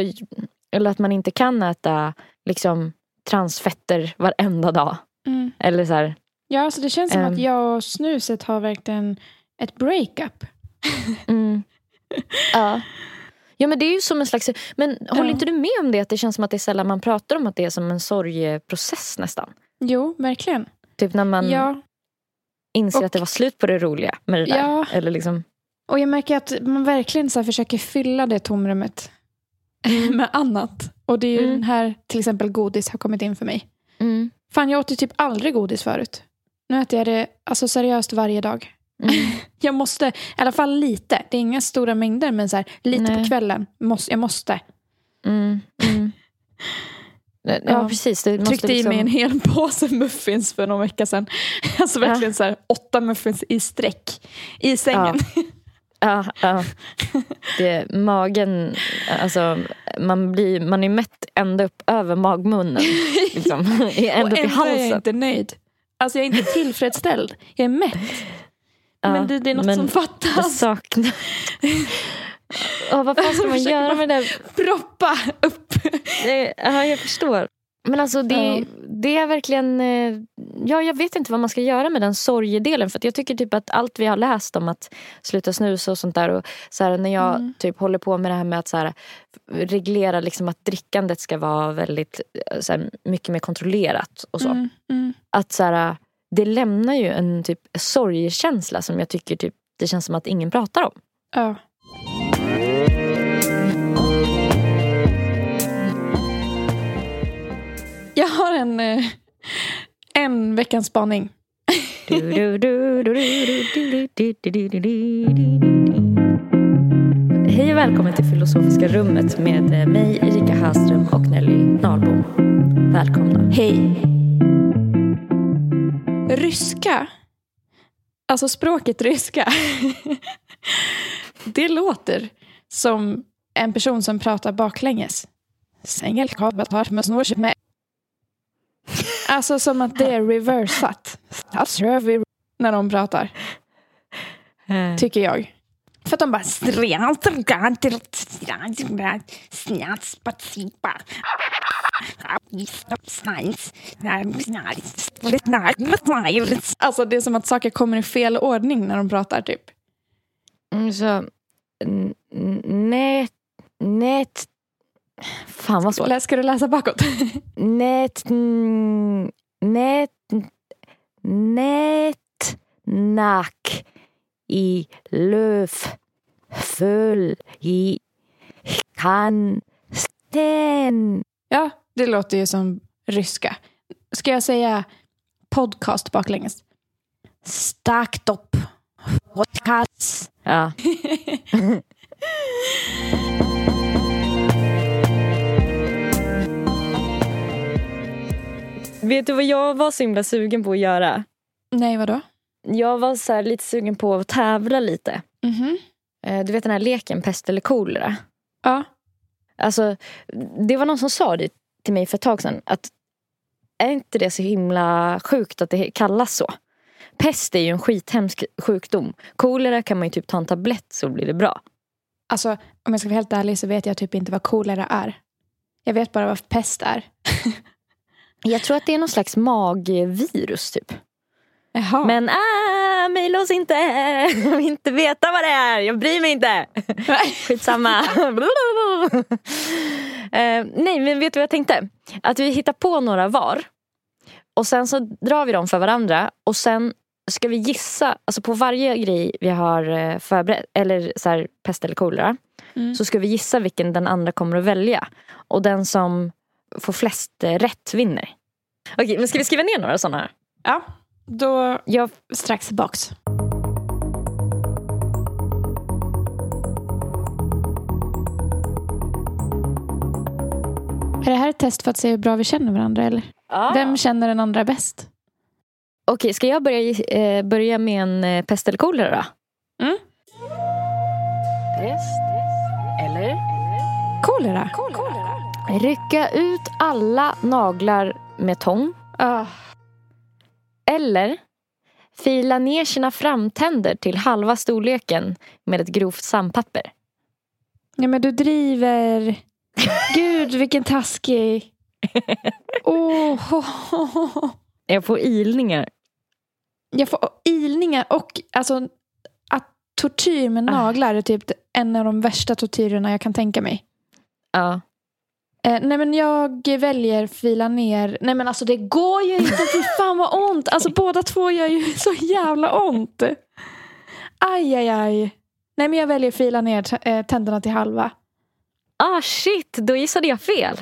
S2: eller att man inte kan äta liksom transfetter varenda dag.
S3: Mm.
S2: Eller så här,
S3: ja, så det känns som
S2: Ehm.
S3: att jag och snuset har verkligen ett breakup. [laughs]
S2: mm. ja. Ja men det är ju som en slags, men håller
S3: Ja.
S2: inte du med om det? Att det känns som att det är sällan man pratar om att det är som en sorgeprocess nästan.
S3: Jo, verkligen.
S2: Typ när man
S3: Ja,
S2: inser
S3: och-
S2: att det var slut på det roliga med det där.
S3: Ja.
S2: Eller liksom,
S3: och jag märker att man verkligen så försöker fylla det tomrummet med annat. Och det är ju
S2: Mm.
S3: den här, till exempel godis har kommit in för mig.
S2: mm,
S3: Fan, jag åt ju typ aldrig godis förut. Nu äter jag det alltså seriöst varje dag.
S2: mm, [laughs]
S3: Jag måste, i alla fall lite. Det är inga stora mängder, men så här, lite
S2: Nej.
S3: på kvällen. Måste, jag måste.
S2: mm, mm. Ja,
S3: Ja.
S2: precis. Det måste
S3: Tryckte
S2: liksom...
S3: i mig en hel [laughs] påse muffins för någon vecka sedan. [laughs] Alltså verkligen så här, åtta muffins i sträck i sängen.
S2: Ja, ja. [laughs] Det, magen, alltså man, blir, man är mätt ända upp över magmunnen. [laughs] Liksom, [laughs] ända
S3: och
S2: upp i
S3: ändå är jag
S2: halsen.
S3: inte nöjd. Alltså jag är inte tillfredsställd. Jag är mätt.
S2: Ja,
S3: men det, det är något som
S2: Jag
S3: fattas.
S2: saknar... Oh, vad fan ska man göra med det?
S3: Proppa upp.
S2: Ja, jag förstår. Men alltså det,
S3: Ja.
S2: det är verkligen... eh, Ja, jag vet inte vad man ska göra med den sorgedelen. För jag tycker typ att allt vi har läst om att sluta snusa och sånt där. Och så här, när jag
S3: Mm.
S2: typ håller på med det här med att så här, reglera liksom att drickandet ska vara väldigt eh, så här, mycket mer kontrollerat. och så.
S3: Mm, mm.
S2: Att så här, Det lämnar ju en typ sorgekänsla som jag tycker typ, det känns som att ingen pratar om.
S3: Ja. En, eh, en veckans spaning.
S2: Hej och välkommen till Filosofiska rummet med eh, mig Erika Hallström och Nelly Nahlbom. Välkomna.
S3: Hej. Ryska. Alltså språket ryska. Det låter som en person som pratar baklänges. Med. Alltså som att det är reversat. När de pratar, tycker jag. För att de bara... Alltså det är som att saker kommer i fel ordning när de pratar typ.
S2: Mm, Så, nät, nät, fan vad svårt.
S3: Ska du läsa bakåt?
S2: Nät, [laughs] n- nät, nät, nack i löv, föll i kan sten.
S3: Ja, det låter ju som ryska. Ska jag säga podcast baklänges? Stakt upp. Podcast.
S2: Ja. [laughs] [laughs] Vet du vad jag var så himla sugen på att göra?
S3: Nej, vadå?
S2: Jag var så lite sugen på att tävla lite.
S3: Mhm.
S2: Eh, Du vet den här leken pest eller kolera?
S3: Ja.
S2: Alltså, det var någon som sa det till mig för ett tag sedan. Att är inte det så himla sjukt att det kallas så? Pest är ju en skithemsk sjukdom. Kolera kan man ju typ ta en tablett så blir det bra.
S3: Alltså, om jag ska vara helt ärlig så vet jag typ inte vad kolera är. Jag vet bara vad pest är. [laughs]
S2: Jag tror att det är någon slags magvirus typ.
S3: Jaha.
S2: Men äh, mejla oss inte. Jag vill inte veta vad det är. Jag bryr mig inte. [laughs] Skitsamma. eh, nej, men vet du vad jag tänkte? Att vi hittar på några var. Och sen så drar vi dem för varandra. Och sen ska vi gissa, alltså på varje grej vi har eh, förberett, eller så här, pest eller kolera.
S3: Mm.
S2: Så ska vi gissa vilken den andra kommer att välja. Och den som får flest eh, rätt vinner. Okej, men ska vi skriva ner några sådana?
S3: Ja, då
S2: Jag
S3: strax tillbaks. Är det här ett test för att se hur bra vi känner varandra eller?
S2: Ah.
S3: Vem känner den andra bäst?
S2: Okej, ska jag börja, eh, börja med en eh, pest eller kolera då?
S3: Mm.
S2: Pest eller?
S3: Kolera.
S2: Rycka ut alla naglar med tång.
S3: Ah.
S2: Eller fila ner sina framtänder till halva storleken med ett grovt sandpapper.
S3: Ja men du driver. [laughs] Gud vilken taskig. Oh.
S2: Jag får ilningar.
S3: Jag får ilningar och alltså att tortyr med
S2: Ah.
S3: naglar är typ en av de värsta tortyrerna jag kan tänka mig.
S2: Ja.
S3: Eh, nej men jag väljer fila ner. Nej men alltså det går ju inte. Fy fan vad ont. Alltså båda två gör ju [laughs] så jävla ont. Aj aj aj. Nej men jag väljer fila ner eh, tänderna till halva.
S2: Ah shit, då gissade jag fel.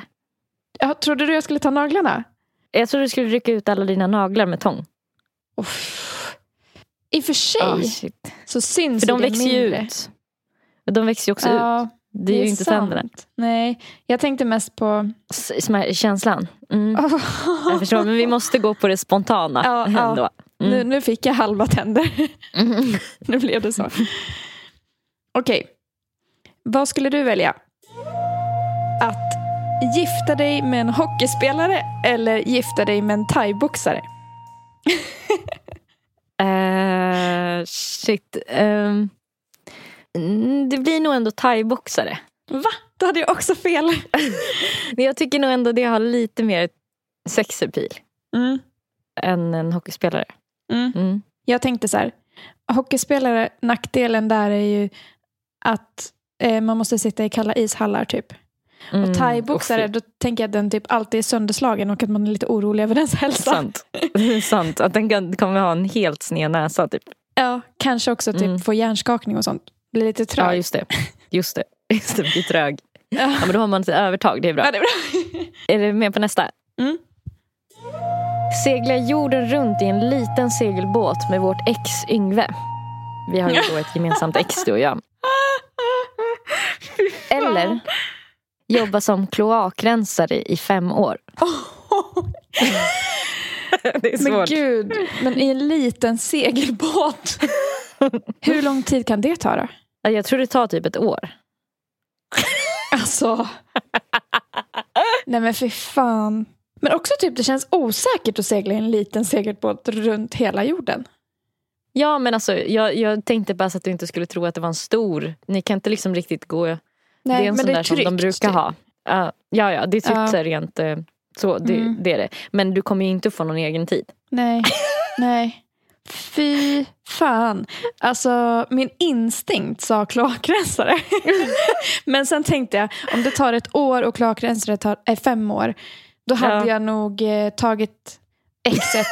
S3: Jag trodde du jag skulle ta naglarna?
S2: Jag trodde du skulle rycka ut alla dina naglar med tång.
S3: Uff. I och för sig
S2: shit.
S3: så syns
S2: För de
S3: ju
S2: växer ju
S3: mindre.
S2: ut. De växer ju också ut.
S3: Ja,
S2: Det är ju inte
S3: sant.
S2: tänderna.
S3: Nej, jag tänkte mest på...
S2: Smär- Känslan. Mm. Jag förstår, men vi måste gå på det spontana [laughs]
S3: Ja,
S2: ändå. Mm.
S3: nu, nu fick jag halva tänder.
S2: Mm. [laughs]
S3: nu blev det så. Okej. Vad skulle du välja? Att gifta dig med en hockeyspelare eller gifta dig med en thaiboxare? [laughs]
S2: Eh, shit. Ehm, mm, det blir nog ändå thaiboxare.
S3: Va? Då hade jag också fel. [laughs]
S2: Men jag tycker nog ändå det har lite mer sexappeal
S3: Mm.
S2: än en hockeyspelare.
S3: Mm.
S2: Mm.
S3: Jag tänkte så här. Hockeyspelare, nackdelen där är ju att eh, man måste sitta i kalla ishallar typ.
S2: Mm.
S3: Och thaiboxare, då tänker jag att den typ alltid är sönderslagen och att man är lite orolig över dens hälsa.
S2: Sant. Det [laughs] är sant. Att den kan, kommer ha en helt sned näsa. Typ.
S3: Ja, kanske också typ
S2: Mm.
S3: få hjärnskakning och sånt. Blir lite trög.
S2: Ja, just det. Just det. [laughs] Just det, blir trög.
S3: Ja.
S2: Ja, men då har man ett övertag. Det är bra.
S3: Ja, det är bra. [laughs]
S2: Är du med på nästa?
S3: Mm.
S2: Segla jorden runt i en liten segelbåt med vårt ex Yngve. Vi har ju då ett gemensamt ex du och jag. [laughs] Eller jobba som kloakrensare i fem år. Det är
S3: Men gud, men i en liten segelbåt. Hur lång tid kan det ta då?
S2: Ja, Jag tror det tar typ ett år.
S3: Alltså. Nej men för fan. Men också typ det känns osäkert att segla i en liten segelbåt runt hela jorden.
S2: Ja men alltså jag, jag tänkte bara så att du inte skulle tro att det var en stor. Ni kan inte liksom riktigt gå.
S3: Nej,
S2: det är en
S3: men
S2: sån
S3: det är
S2: där som de brukar
S3: typ.
S2: ha. Ja, ja, ja, det är tryggt
S3: Ja.
S2: så rent eh, så. Det,
S3: Mm.
S2: det är det. Men du kommer ju inte få någon egen tid.
S3: Nej, nej. Fy fan. Alltså min instinkt sa kloakrensare. [laughs] Men sen tänkte jag om det tar ett år och kloakrensare tar är fem år. Då hade
S2: Ja.
S3: jag nog eh, tagit exet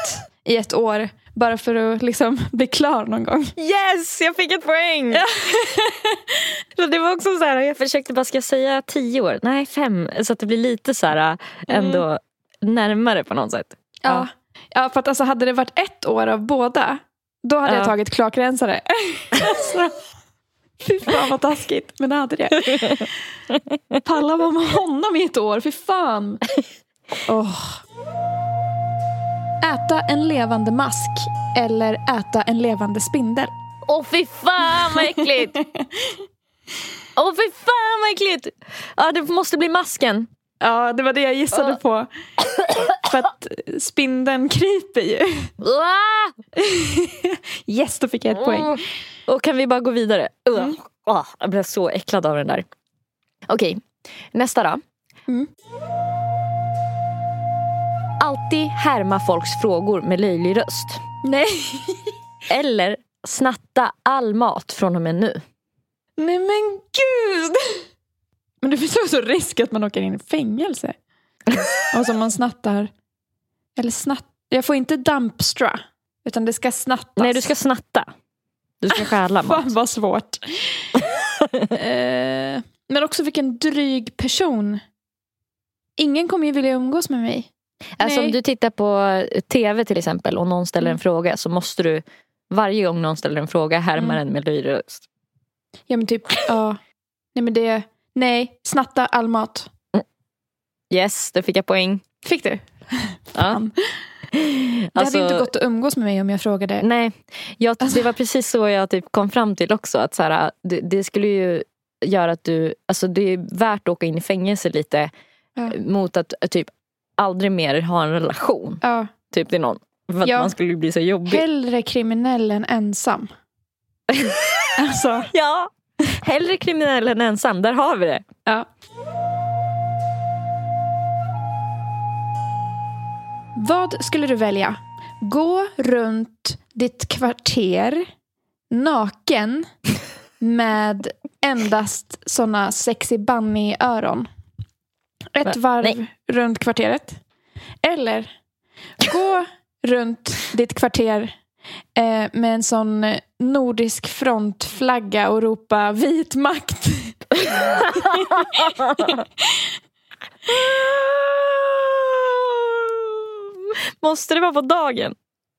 S3: i ett år. Bara för att liksom bli klar någon gång.
S2: Yes, jag fick ett poäng! [laughs] Det var också så här, jag försökte bara, ska jag säga tio år? Nej, fem. Så att det blir lite så här ändå närmare på något sätt.
S3: Ja. ja, för att alltså hade det varit ett år av båda. Då hade
S2: Ja.
S3: jag tagit kloakrensare. alltså, [laughs] fy fan vad taskigt. Men det hade det. Palla vara med honom i ett år. Fy fan. Åh. Äta en levande mask eller äta en levande spindel.
S2: Åh fy fan vad äckligt! [laughs] Åh fy fan vad äckligt! Ja, det måste bli masken.
S3: Ja, det var det jag gissade
S2: Ja.
S3: på. [coughs] För att spindeln kryper ju.
S2: Ah! [laughs]
S3: Yes, då fick jag ett poäng.
S2: Mm. Och kan vi bara gå vidare? Uh. Ah, jag blev så äcklad av den där. Okej, nästa då.
S3: Mm.
S2: Alltid härma folks frågor med löjlig röst.
S3: Nej. [laughs]
S2: Eller snatta all mat från och med nu.
S3: Nej men gud! Men det finns också risk att man åker in i fängelse. Och som man snattar. Eller snatt... Jag får inte dumpstra. Utan det ska snattas.
S2: Nej, du ska snatta. Du ska stjäla [laughs] mat.
S3: Fan vad svårt. [laughs] eh, men också vilken dryg person. Ingen kommer ju vilja umgås med mig.
S2: Alltså om du tittar på tv till exempel och någon ställer en
S3: Mm.
S2: fråga så måste du varje gång någon ställer en fråga härma
S3: Mm.
S2: den med röst.
S3: Ja men typ, ja. Nej men det, nej, snatta all mat.
S2: Yes, det fick jag poäng.
S3: Fick du?
S2: Ja.
S3: Det
S2: Alltså-
S3: hade inte gått att umgås med mig om jag frågade.
S2: Nej, jag,
S3: Alltså-
S2: det var precis så jag typ kom fram till också. Att så här, det, det skulle ju göra att du, alltså det är värt att åka in i fängelse lite
S3: Ja.
S2: mot att typ aldrig mer ha en relation
S3: Ja.
S2: typ till någon. För att
S3: Ja.
S2: man skulle bli så jobbig.
S3: Hellre kriminell än ensam. [laughs] alltså,
S2: Ja, [laughs] hellre kriminell än ensam. Där har vi det.
S3: ja. Vad skulle du välja? Gå runt ditt kvarter naken [laughs] med endast såna sexy bunny-öron. Ett
S2: Va?
S3: varv
S2: Nej.
S3: runt kvarteret. Eller gå runt ditt kvarter eh, med en sån eh, nordisk frontflagga och ropa vit makt. [laughs]
S2: Måste det vara på dagen?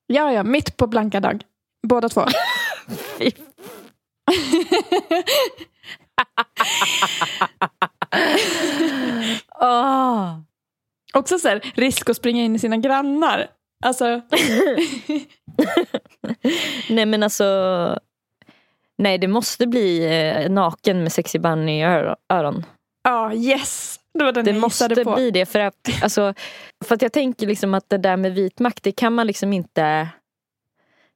S3: ja, ja, mitt på blanka dag. Båda två. [laughs]
S2: Åh. [laughs]
S3: Också så här, risk att springa in i sina grannar. Alltså, [laughs]
S2: Nej men alltså. Nej det måste bli eh, naken med sexy bunny i öro- öron.
S3: ja, yes. Det var den
S2: Det
S3: jag
S2: måste
S3: på.
S2: bli det för att, alltså, för att jag tänker liksom att det där med vit makt det kan man liksom inte.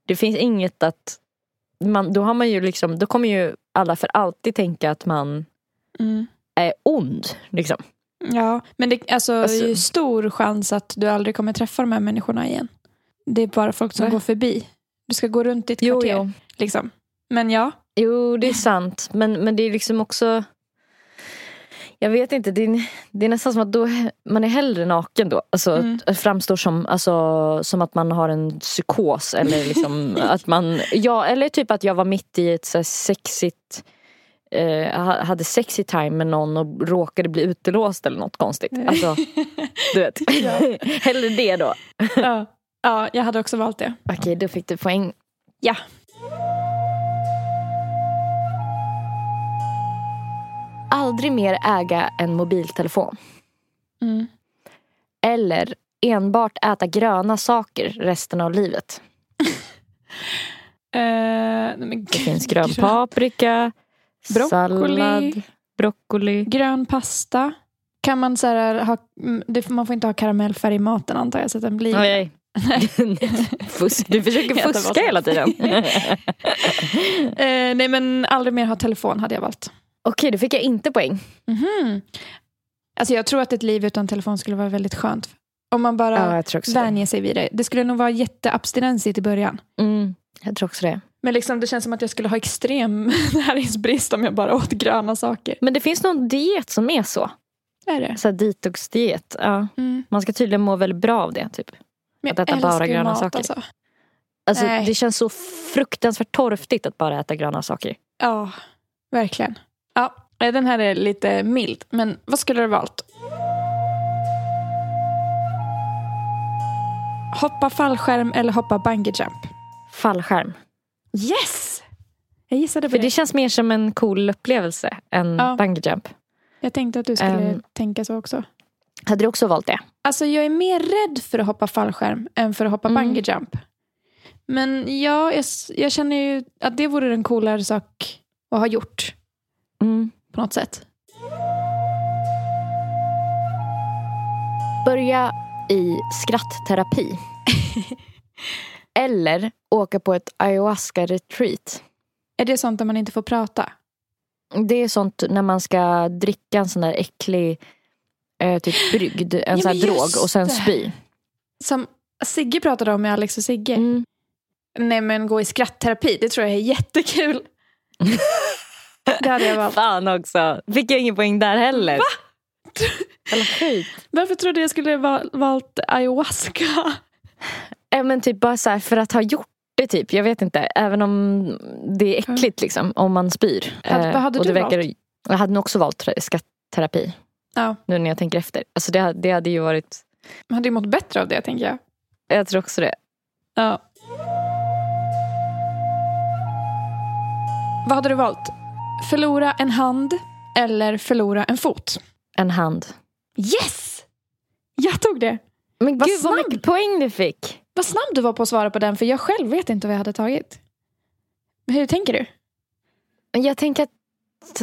S2: Det finns inget att man, då har man ju liksom, då kommer ju alla för alltid tänka att man
S3: Mm.
S2: är ond. Liksom.
S3: Ja, men det alltså,
S2: Alltså-
S3: är ju stor chans att du aldrig kommer träffa de här människorna igen. Det är bara folk som
S2: Va?
S3: går förbi. Du ska gå runt ditt
S2: Jo,
S3: kvarter.
S2: jo.
S3: Liksom. Men ja,
S2: Jo, det är sant. Men, men det är liksom också... Jag vet inte, det är, det är nästan som att då, man är hellre naken då. Alltså,
S3: Mm.
S2: framstår som, alltså, som att man har en psykos. Eller, liksom, [laughs] att man, ja, eller typ att jag var mitt i ett så sexigt... Eh, ha- hade sexy time med någon och råkade bli utelåst eller något konstigt. Alltså, du vet. [laughs] hellre det då.
S3: ja. ja, jag hade också valt det.
S2: Okej, då fick du poäng.
S3: Ja.
S2: Aldrig mer äga en mobiltelefon.
S3: Mm.
S2: Eller enbart äta gröna saker resten av livet. [laughs]
S3: Men
S2: Det finns grön paprika,
S3: Broccoli.
S2: sallad, broccoli.
S3: Grön pasta. Kan man så här, ha, mm, man får inte ha karamellfärg i maten antar jag så att den blir...
S2: Nej. [laughs] Fusk. Du försöker fuska hela tiden. [laughs]
S3: Eh, nej men aldrig mer ha telefon hade jag valt.
S2: Okej, då fick jag inte poäng.
S3: Mhm. Alltså jag tror att ett liv utan telefon skulle vara väldigt skönt. Om man bara
S2: Ja,
S3: vänjer sig vid det. Det skulle nog vara jätteabstinensigt i början.
S2: Mm, jag tror också det.
S3: Men liksom, det känns som att jag skulle ha extrem [laughs] näringsbrist om jag bara åt gröna saker.
S2: Men det finns någon diet som är så.
S3: Är det?
S2: Så detox-diet. Ja.
S3: Mm.
S2: Man ska tydligen må väldigt bra av det. Typ.
S3: Men
S2: Att äta bara gröna
S3: mat,
S2: saker.
S3: Alltså.
S2: Alltså, det känns så fruktansvärt torftigt att bara äta gröna saker.
S3: Ja, verkligen. Ja, den här är lite mild. Men vad skulle du ha valt? Hoppa fallskärm eller hoppa bungee jump?
S2: Fallskärm.
S3: Yes! Jag gissade på
S2: För
S3: det.
S2: det känns mer som en cool upplevelse än
S3: Ja.
S2: bungee jump.
S3: Jag tänkte att du skulle
S2: Ehm.
S3: tänka så också.
S2: Hade du också valt det?
S3: Alltså jag är mer rädd för att hoppa fallskärm än för att hoppa
S2: Mm.
S3: bungee jump. Men ja, jag, jag känner ju att det vore en coolare sak att ha gjort
S2: Mm.
S3: på något sätt.
S2: Börja i skrattterapi. [laughs] Eller åka på ett ayahuasca-retreat.
S3: Är det sånt där man inte får prata?
S2: Det är sånt när man ska dricka en sån där äcklig eh, typ brygd, en
S3: Ja,
S2: sån här drog och sen spy.
S3: Som Sigge pratade om med Alex och Sigge.
S2: Mm.
S3: Nej men gå i skrattterapi, det tror jag är jättekul. det hade jag valt.
S2: Fan också. Fick jag ingen poäng där heller. Va?
S3: Varför trodde jag skulle ha valt ayahuasca?
S2: Eh, men typ bara så här, för att ha gjort det typ. Jag vet inte. Även om det är äckligt liksom. Om man spyr.
S3: Hade-
S2: Eh,
S3: vad hade
S2: och
S3: du
S2: verkar,
S3: valt?
S2: Jag hade nog också valt skrattterapi.
S3: Ja,
S2: Nu när jag tänker efter. Alltså det, det hade ju varit.
S3: man hade ju mått bättre av det tänker jag.
S2: Jag tror också det.
S3: Ja. Vad hade du valt? Förlora en hand eller förlora en fot?
S2: En hand.
S3: Yes! Jag tog det.
S2: Men
S3: Vad
S2: gud vad
S3: snabb.
S2: mycket poäng du fick.
S3: Vad snabb du var på att svara på den för jag själv vet inte vad jag hade tagit. Hur tänker du?
S2: Jag tänker att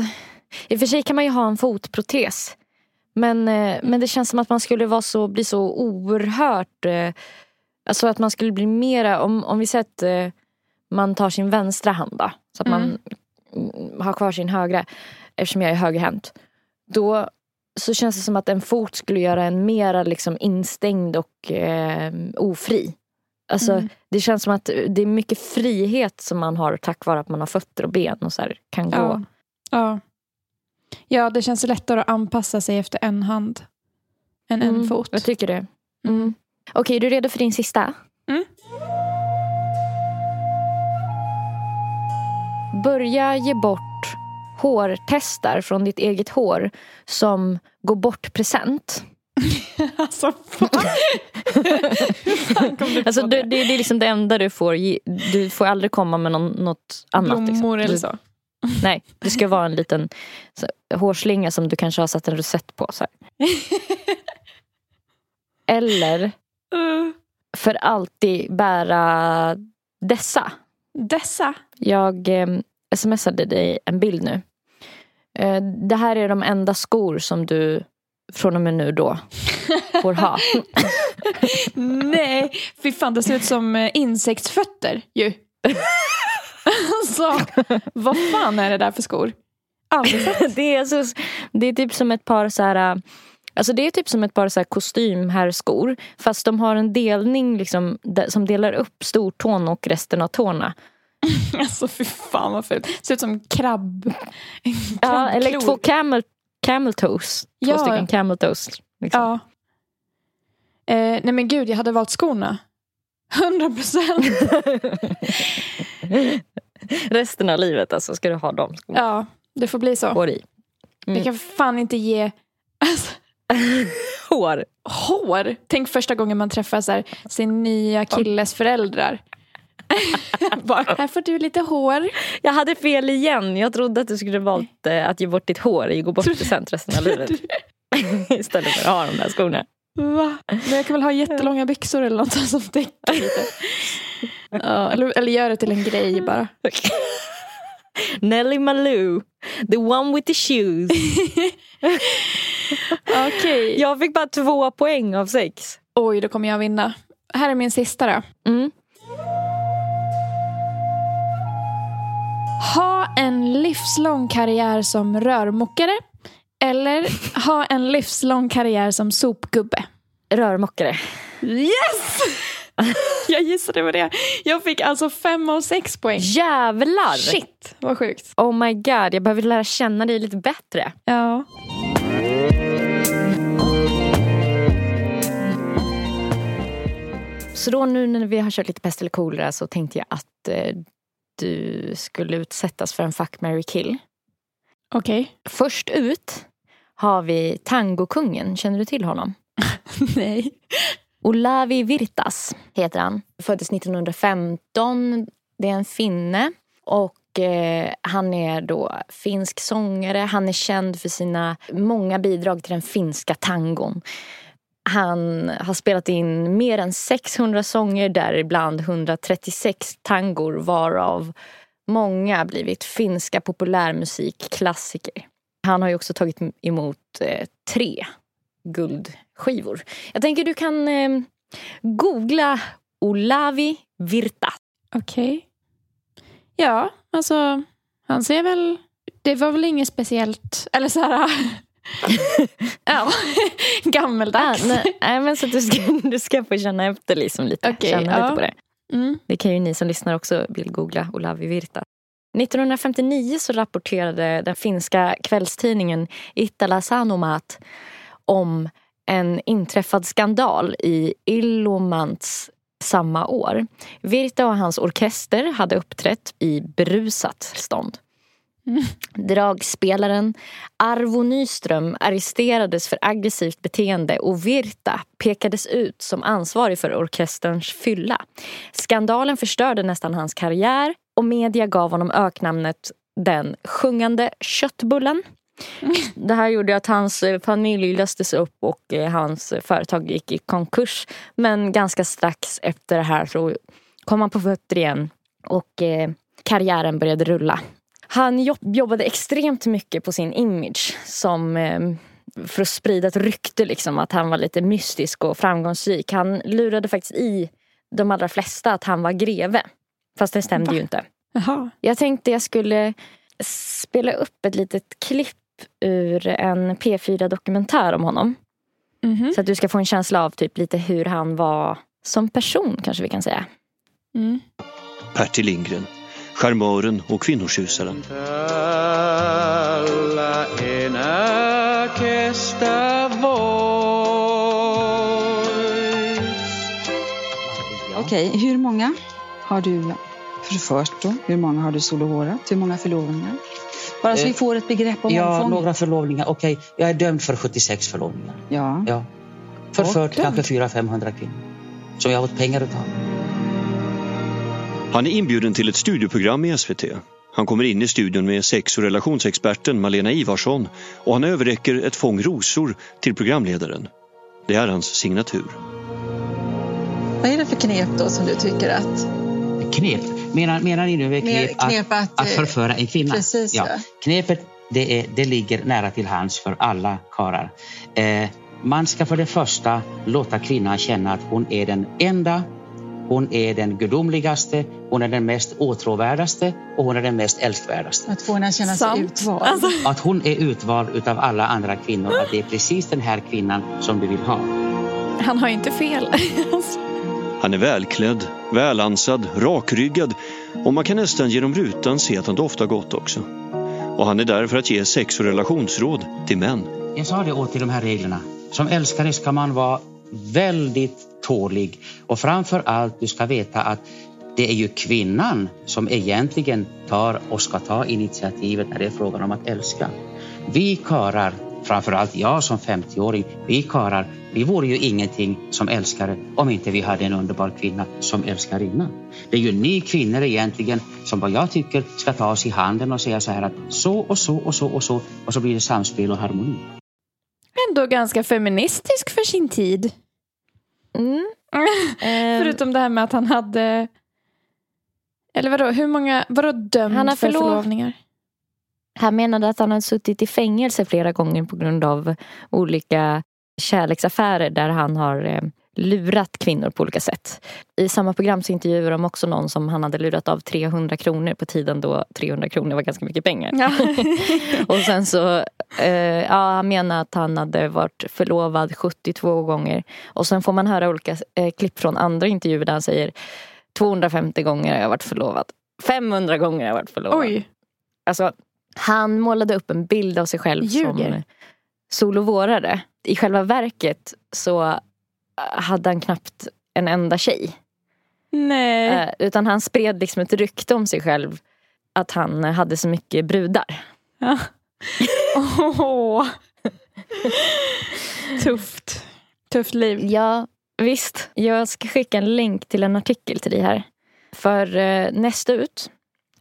S2: i och för sig kan man ju ha en fotprotes. Men, eh, men det känns som att man skulle vara så, bli så oerhört... eh, Alltså att man skulle bli mera, om, om vi säger att eh, man tar sin vänstra hand då, så att man mm, har kvar sin högra, eftersom jag är högerhänt. Då så känns det som att en fot skulle göra en mera liksom instängd och eh, ofri. Alltså,
S3: Mm.
S2: Det känns som att det är mycket frihet som man har tack vare att man har fötter och ben och så här, kan gå.
S3: Ja. ja. Ja, det känns lättare att anpassa sig efter en hand än en
S2: Mm,
S3: fot.
S2: Jag tycker det. Mm. Okej, är du redo för din sista?
S3: Mm.
S2: Börja ge bort hårtestar från ditt eget hår som går bort present. [laughs]
S3: alltså, [laughs] fan. Fan du på
S2: Alltså, det,
S3: det?
S2: det, det är liksom det enda du får. Du får aldrig komma med någon, något annat. liksom.
S3: Blommor eller
S2: Du-
S3: så. [laughs]
S2: Nej, det ska vara en liten så, hårslinga som du kanske har satt en rosett på. Så. Eller
S3: Uh,
S2: för alltid bära dessa.
S3: dessa.
S2: Jag eh, smsade dig en bild nu. Eh, det här är de enda skor som du från och med nu då [laughs] får ha.
S3: Nej, fy fan det ser ut som eh, insektsfötter ju. [laughs] alltså, vad fan är det där för skor? Aldrig sett. [laughs]
S2: det, är alltså, det är typ som ett par så här... äh, Alltså det är typ som ett par så här kostymherrskor fast de har en delning liksom, som delar upp stortån och resten av tårna. [laughs]
S3: Alltså fy fan vad fult. Ser ut som krabb.
S2: Ja, eller två camel, camel toes. Två
S3: Ja.
S2: stycken camel toes. Liksom.
S3: Ja. Eh, nej men gud, jag hade valt skorna. 100 procent. [laughs]
S2: Resten av livet alltså ska du ha dem skorna
S3: Ja, det får bli så.
S2: hår i. Mm.
S3: Jag kan fan inte ge alltså, [laughs]
S2: Hår.
S3: hår. Tänk första gången man träffar så här, sin nya killes föräldrar. [laughs] Här får du lite hår.
S2: Jag hade fel igen. Jag trodde att du skulle valt eh, att ge bort ditt hår i gå bort present resten av livet. [laughs] Istället för att ha de där skorna.
S3: Va? Men jag kan väl ha jättelånga byxor eller något som täcker lite. [laughs] Ja, eller, eller gör det till en grej bara.
S2: Nelly Malou, the one with the shoes.
S3: Okej.
S2: Jag fick bara två poäng av sex.
S3: Oj, då kommer jag vinna. Här är min sista då.
S2: Mm.
S3: Ha en livslång karriär som rörmokare eller ha en livslång karriär som sopgubbe.
S2: Rörmokare.
S3: Yes! [laughs] Jag gissade på det. Jag fick alltså fem av sex poäng.
S2: Jävlar!
S3: Shit, vad sjukt.
S2: Oh my god, jag behöver lära känna dig lite bättre.
S3: Ja.
S2: Så då nu när vi har kört lite pest eller kolera så tänkte jag att eh, du skulle utsättas för en fuck, marry, kill.
S3: Okej.
S2: Först ut har vi tangokungen. Känner du till honom? [laughs]
S3: Nej.
S2: Olavi Virtas heter han. Föddes 1915. Det är en finne. Och eh, han är då finsk sångare. Han är känd för sina många bidrag till den finska tangon. Han har spelat in mer än 600 sånger, däribland 136 tangor varav många blivit finska populärmusikklassiker. Han har ju också tagit emot eh, tre guldskivor. Jag tänker du kan eh, googla Olavi Virta.
S3: Okej. Ja, alltså han ser väl... Det var väl inget speciellt, eller så här... [laughs] ja, [laughs] gammeldags.
S2: Nej, nej, men så du ska, du ska få känna efter liksom lite.
S3: Okej,
S2: känna
S3: ja.
S2: lite på det.
S3: Mm.
S2: Det kan ju ni som lyssnar också vill googla Olavi Virta. 1959 så rapporterade den finska kvällstidningen Itala Sanomat om en inträffad skandal i Ilomantz samma år. Virta och hans orkester hade uppträtt i berusat Dragspelaren Arvo Nyström arresterades för aggressivt beteende och Virta pekades ut som ansvarig för orkesterns fylla. Skandalen förstörde nästan hans karriär och media gav honom öknamnet den sjungande köttbullen. Det här gjorde att hans eh, familj löstes upp och eh, hans företag gick i konkurs. Men ganska strax efter det här så kom han på fötter igen och eh, karriären började rulla. Han jobbade extremt mycket på sin image som för att sprida ett rykte liksom att han var lite mystisk och framgångsrik. Han lurade faktiskt i de allra flesta att han var greve. Fast det stämde Va? ju inte.
S3: Jaha.
S2: Jag tänkte jag skulle spela upp ett litet klipp ur en P4 dokumentär om honom. Mm -hmm. Så att du ska få en känsla av typ lite hur han var som person kanske vi kan säga.
S4: Mm. Pertil Lindgren, charmören och kvinnotjusaren.
S5: Okej, okay, hur många har du förfört då? Hur många har du solohårat? Hur många förlovningar? Bara så vi eh, får ett begrepp om
S6: Ja, omfång. några förlovningar. Okej, okay. jag är dömd för 76 förlovningar.
S5: Ja.
S6: ja. Förfört kanske 400-500 kvinnor. Som jag har fått pengar utav.
S4: Han är inbjuden till ett studioprogram i SVT. Han kommer in i studion med sex och relationsexperten Malena Ivarsson och han överräcker ett fång rosor till programledaren. Det är hans signatur.
S5: Vad är det för knep då som du tycker att...
S6: Knep? Menar, menar ni nu med knep, knep att, att, att, förföra en kvinna?
S5: Precis, ja.
S6: Knepet det, är, det ligger nära till hands för alla karlar. Eh, man ska för det första låta kvinnan känna att hon är den enda hon är den gudomligaste, hon är den mest åtråvärdaste och hon är den mest älskvärdaste.
S5: Att få henne att känna sig utvald.
S6: Alltså. Att hon är utvald utav alla andra kvinnor. Att det är precis den här kvinnan som du vill ha.
S3: Han har inte fel.
S4: Han är välklädd, välansad, rakryggad och man kan nästan genom rutan se att han doftar gott också. Och han är där för att ge sex och relationsråd till män.
S6: Jag sa det åt i de här reglerna. Som älskare ska man vara väldigt tålig och framför allt du ska veta att det är ju kvinnan som egentligen tar och ska ta initiativet när det är frågan om att älska. Vi karar, framförallt jag som 50-åring, vi karar, vi vore ju ingenting som älskare om inte vi hade en underbar kvinna som älskarinna. Det är ju ni kvinnor egentligen som vad jag tycker ska ta oss i handen och säga så här att så och så och så och så och så blir det samspel och harmoni
S3: ändå ganska feministisk för sin tid. Mm. [laughs] Förutom det här med att han hade... Eller vadå, hur många, vadå dömd han har för förlov... förlovningar?
S2: Han menade att han hade suttit i fängelse flera gånger på grund av olika kärleksaffärer där han har eh, lurat kvinnor på olika sätt. I samma program så intervjuade de också någon som han hade lurat av 300 kronor på tiden då 300 kronor var ganska mycket pengar. Ja. [laughs] och sen så, eh, ja han menar att han hade varit förlovad 72 gånger. Och sen får man höra olika eh, klipp från andra intervjuer där han säger 250 gånger har jag varit förlovad. 500 gånger har jag varit förlovad.
S3: Oj.
S2: Alltså, han målade upp en bild av sig själv Ljuger. som solovårare. I själva verket så hade han knappt en enda tjej.
S3: Nej.
S2: Eh, utan han spred liksom ett rykte om sig själv att han hade så mycket brudar.
S3: Ja. [laughs] Oh. Tufft. Tufft liv.
S2: Ja, visst. Jag ska skicka en länk till en artikel till dig här. För eh, nästa ut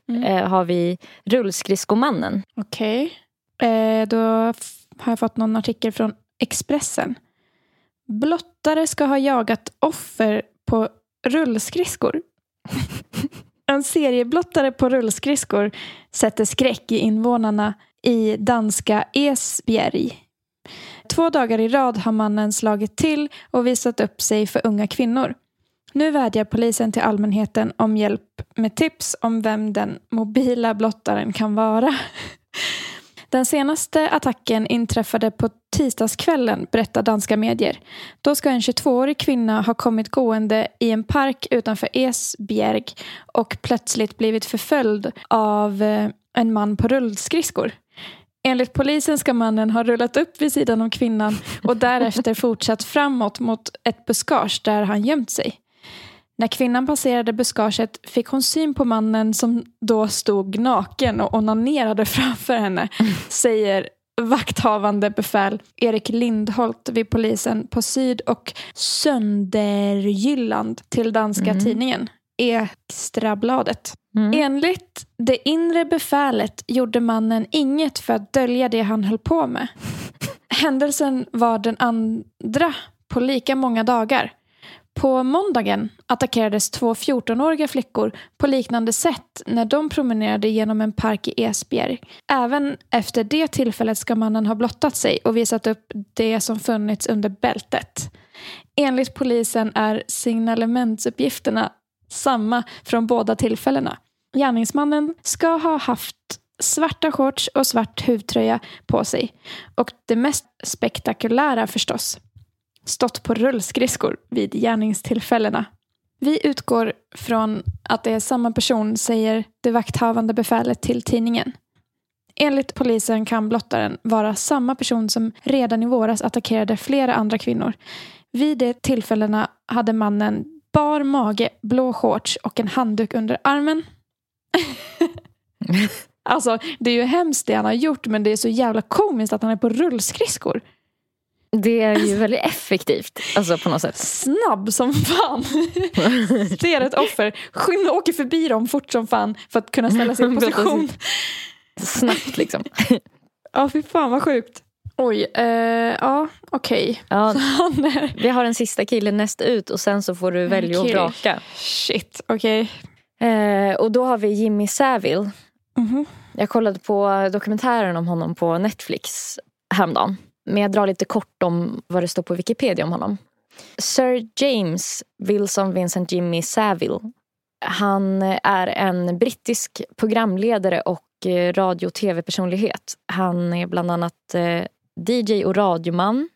S2: mm. eh, har vi Rullskridskomannen.
S3: Okej. Okay. Eh, då har jag fått någon artikel från Expressen. Blottare ska ha jagat offer på rullskridskor. [laughs] En serieblottare på rullskridskor sätter skräck i invånarna i danska Esbjerg. Två dagar i rad har mannen slagit till och visat upp sig för unga kvinnor. Nu vädjar polisen till allmänheten om hjälp med tips om vem den mobila blottaren kan vara. [laughs] Den senaste attacken inträffade på tisdagskvällen, berättar danska medier. Då ska en 22-årig kvinna ha kommit gående i en park utanför Esbjerg och plötsligt blivit förföljd av eh, en man på rullskridskor. Enligt polisen ska mannen ha rullat upp vid sidan om kvinnan och därefter fortsatt framåt mot ett buskage där han gömt sig. När kvinnan passerade buskaget fick hon syn på mannen som då stod naken och onanerade [laughs] framför henne, säger vakthavande befäl Erik Lindholt vid polisen på Syd och Sönderjylland till danska mm. tidningen Extrabladet.
S2: Mm.
S3: Enligt det inre befälet gjorde mannen inget för att dölja det han höll på med. [laughs] Händelsen var den andra på lika många dagar. På måndagen attackerades två 14-åriga flickor på liknande sätt när de promenerade genom en park i Esbjerg. Även efter det tillfället ska mannen ha blottat sig och visat upp det som funnits under bältet. Enligt polisen är signalementsuppgifterna samma från båda tillfällena. Gärningsmannen ska ha haft svarta shorts och svart huvtröja på sig. Och det mest spektakulära förstås, stått på rullskridskor vid gärningstillfällena. Vi utgår från att det är samma person, säger det vakthavande befälet till tidningen. Enligt polisen kan blottaren vara samma person som redan i våras attackerade flera andra kvinnor. Vid de tillfällena hade mannen bar mage, blå shorts och en handduk under armen. [laughs] alltså, det är ju hemskt det han har gjort men det är så jävla komiskt att han är på rullskridskor.
S2: Det är ju väldigt effektivt alltså på något sätt.
S3: Snabb som fan. [laughs] Ser ett offer, skynda åker förbi dem fort som fan för att kunna ställa sig i [laughs] position.
S2: Snabbt liksom.
S3: Ja, fy fan vad sjukt. Oj, eh, ja okej.
S2: Ja,
S3: han är...
S2: vi har en sista kille näst ut och sen så får du välja och vraka.
S3: Shit, okej.
S2: Eh, och då har vi Jimmy Savile.
S3: Mhm.
S2: Jag kollade på dokumentären om honom på Netflix häromdagen. Men jag drar lite kort om vad det står på Wikipedia om honom. Sir James Wilson Vincent Jimmy Saville. Han är en brittisk programledare och eh, radio och tv-personlighet. Han är bland annat eh, DJ och radioman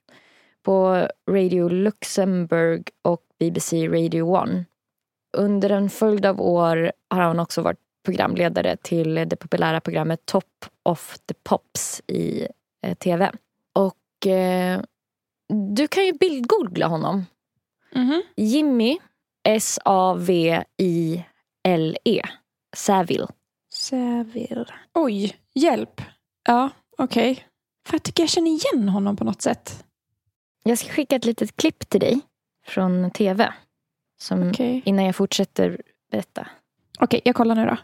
S2: på Radio Luxemburg och BBC Radio 1. Under en följd av år har han också varit programledare till det populära programmet Top of the Pops i eh, tv. Och eh, du kan ju bildgoogla honom.
S3: Mhm.
S2: Jimmy S-A-V-I-L-E. Savile.
S3: Savile. Oj, hjälp. Ja, okej. För jag tycker jag känner igen honom på något sätt.
S2: Jag ska skicka ett litet klipp till dig från tv. Som,
S3: Okej,
S2: Innan jag fortsätter berätta.
S3: Okej, jag kollar nu då.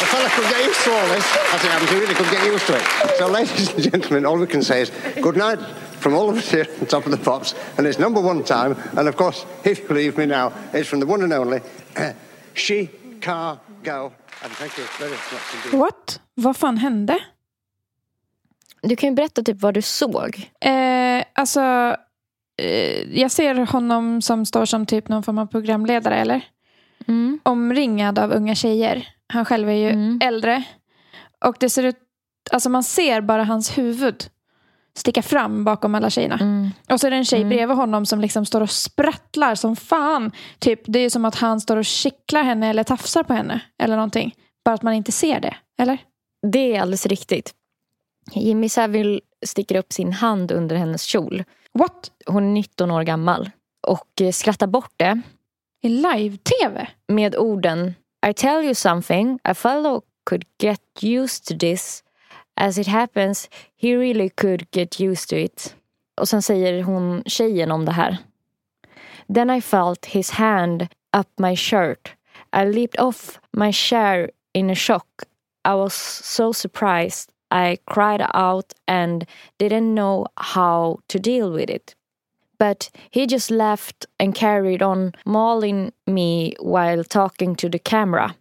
S7: A fella could get used to all this. As it happens, he really could get used to it. So, ladies and gentlemen, all we can say is good night from all of us here on Top of the Pops. And it's number one time. And of course, if you believe me now, it's from the one and only [clears throat] uh, Chicago. And thank you very much indeed.
S3: What? Vad fan hände?
S2: Du kan ju berätta typ vad du såg.
S3: Eh, alltså, eh, jag ser honom som står som typ någon form av programledare, eller?
S2: Mm.
S3: Omringad av unga tjejer. Han själv är ju
S2: Mm.
S3: äldre. Och det ser ut, alltså man ser bara hans huvud sticka fram bakom alla tjejerna.
S2: Mm.
S3: Och så är det en tjej
S2: Mm.
S3: bredvid honom som liksom står och sprattlar som fan. Typ, det är som att han står och kittlar henne eller tafsar på henne. Eller någonting. Bara att man inte ser det. Eller?
S2: Det är alldeles riktigt. Jimmy Savile sticker upp sin hand under hennes kjol.
S3: What?
S2: Hon är 19 år gammal. Och eh, skrattar bort det
S3: I live-tv?
S2: med orden I tell you something, a fellow could get used to this. As it happens, he really could get used to it. Och sen säger hon tjejen om det här. Then I felt his hand up my shirt. I leaped off my chair in a shock. I was so surprised. I cried out and didn't know how to deal with it. But he just laughed and carried on mauling me while talking to the camera.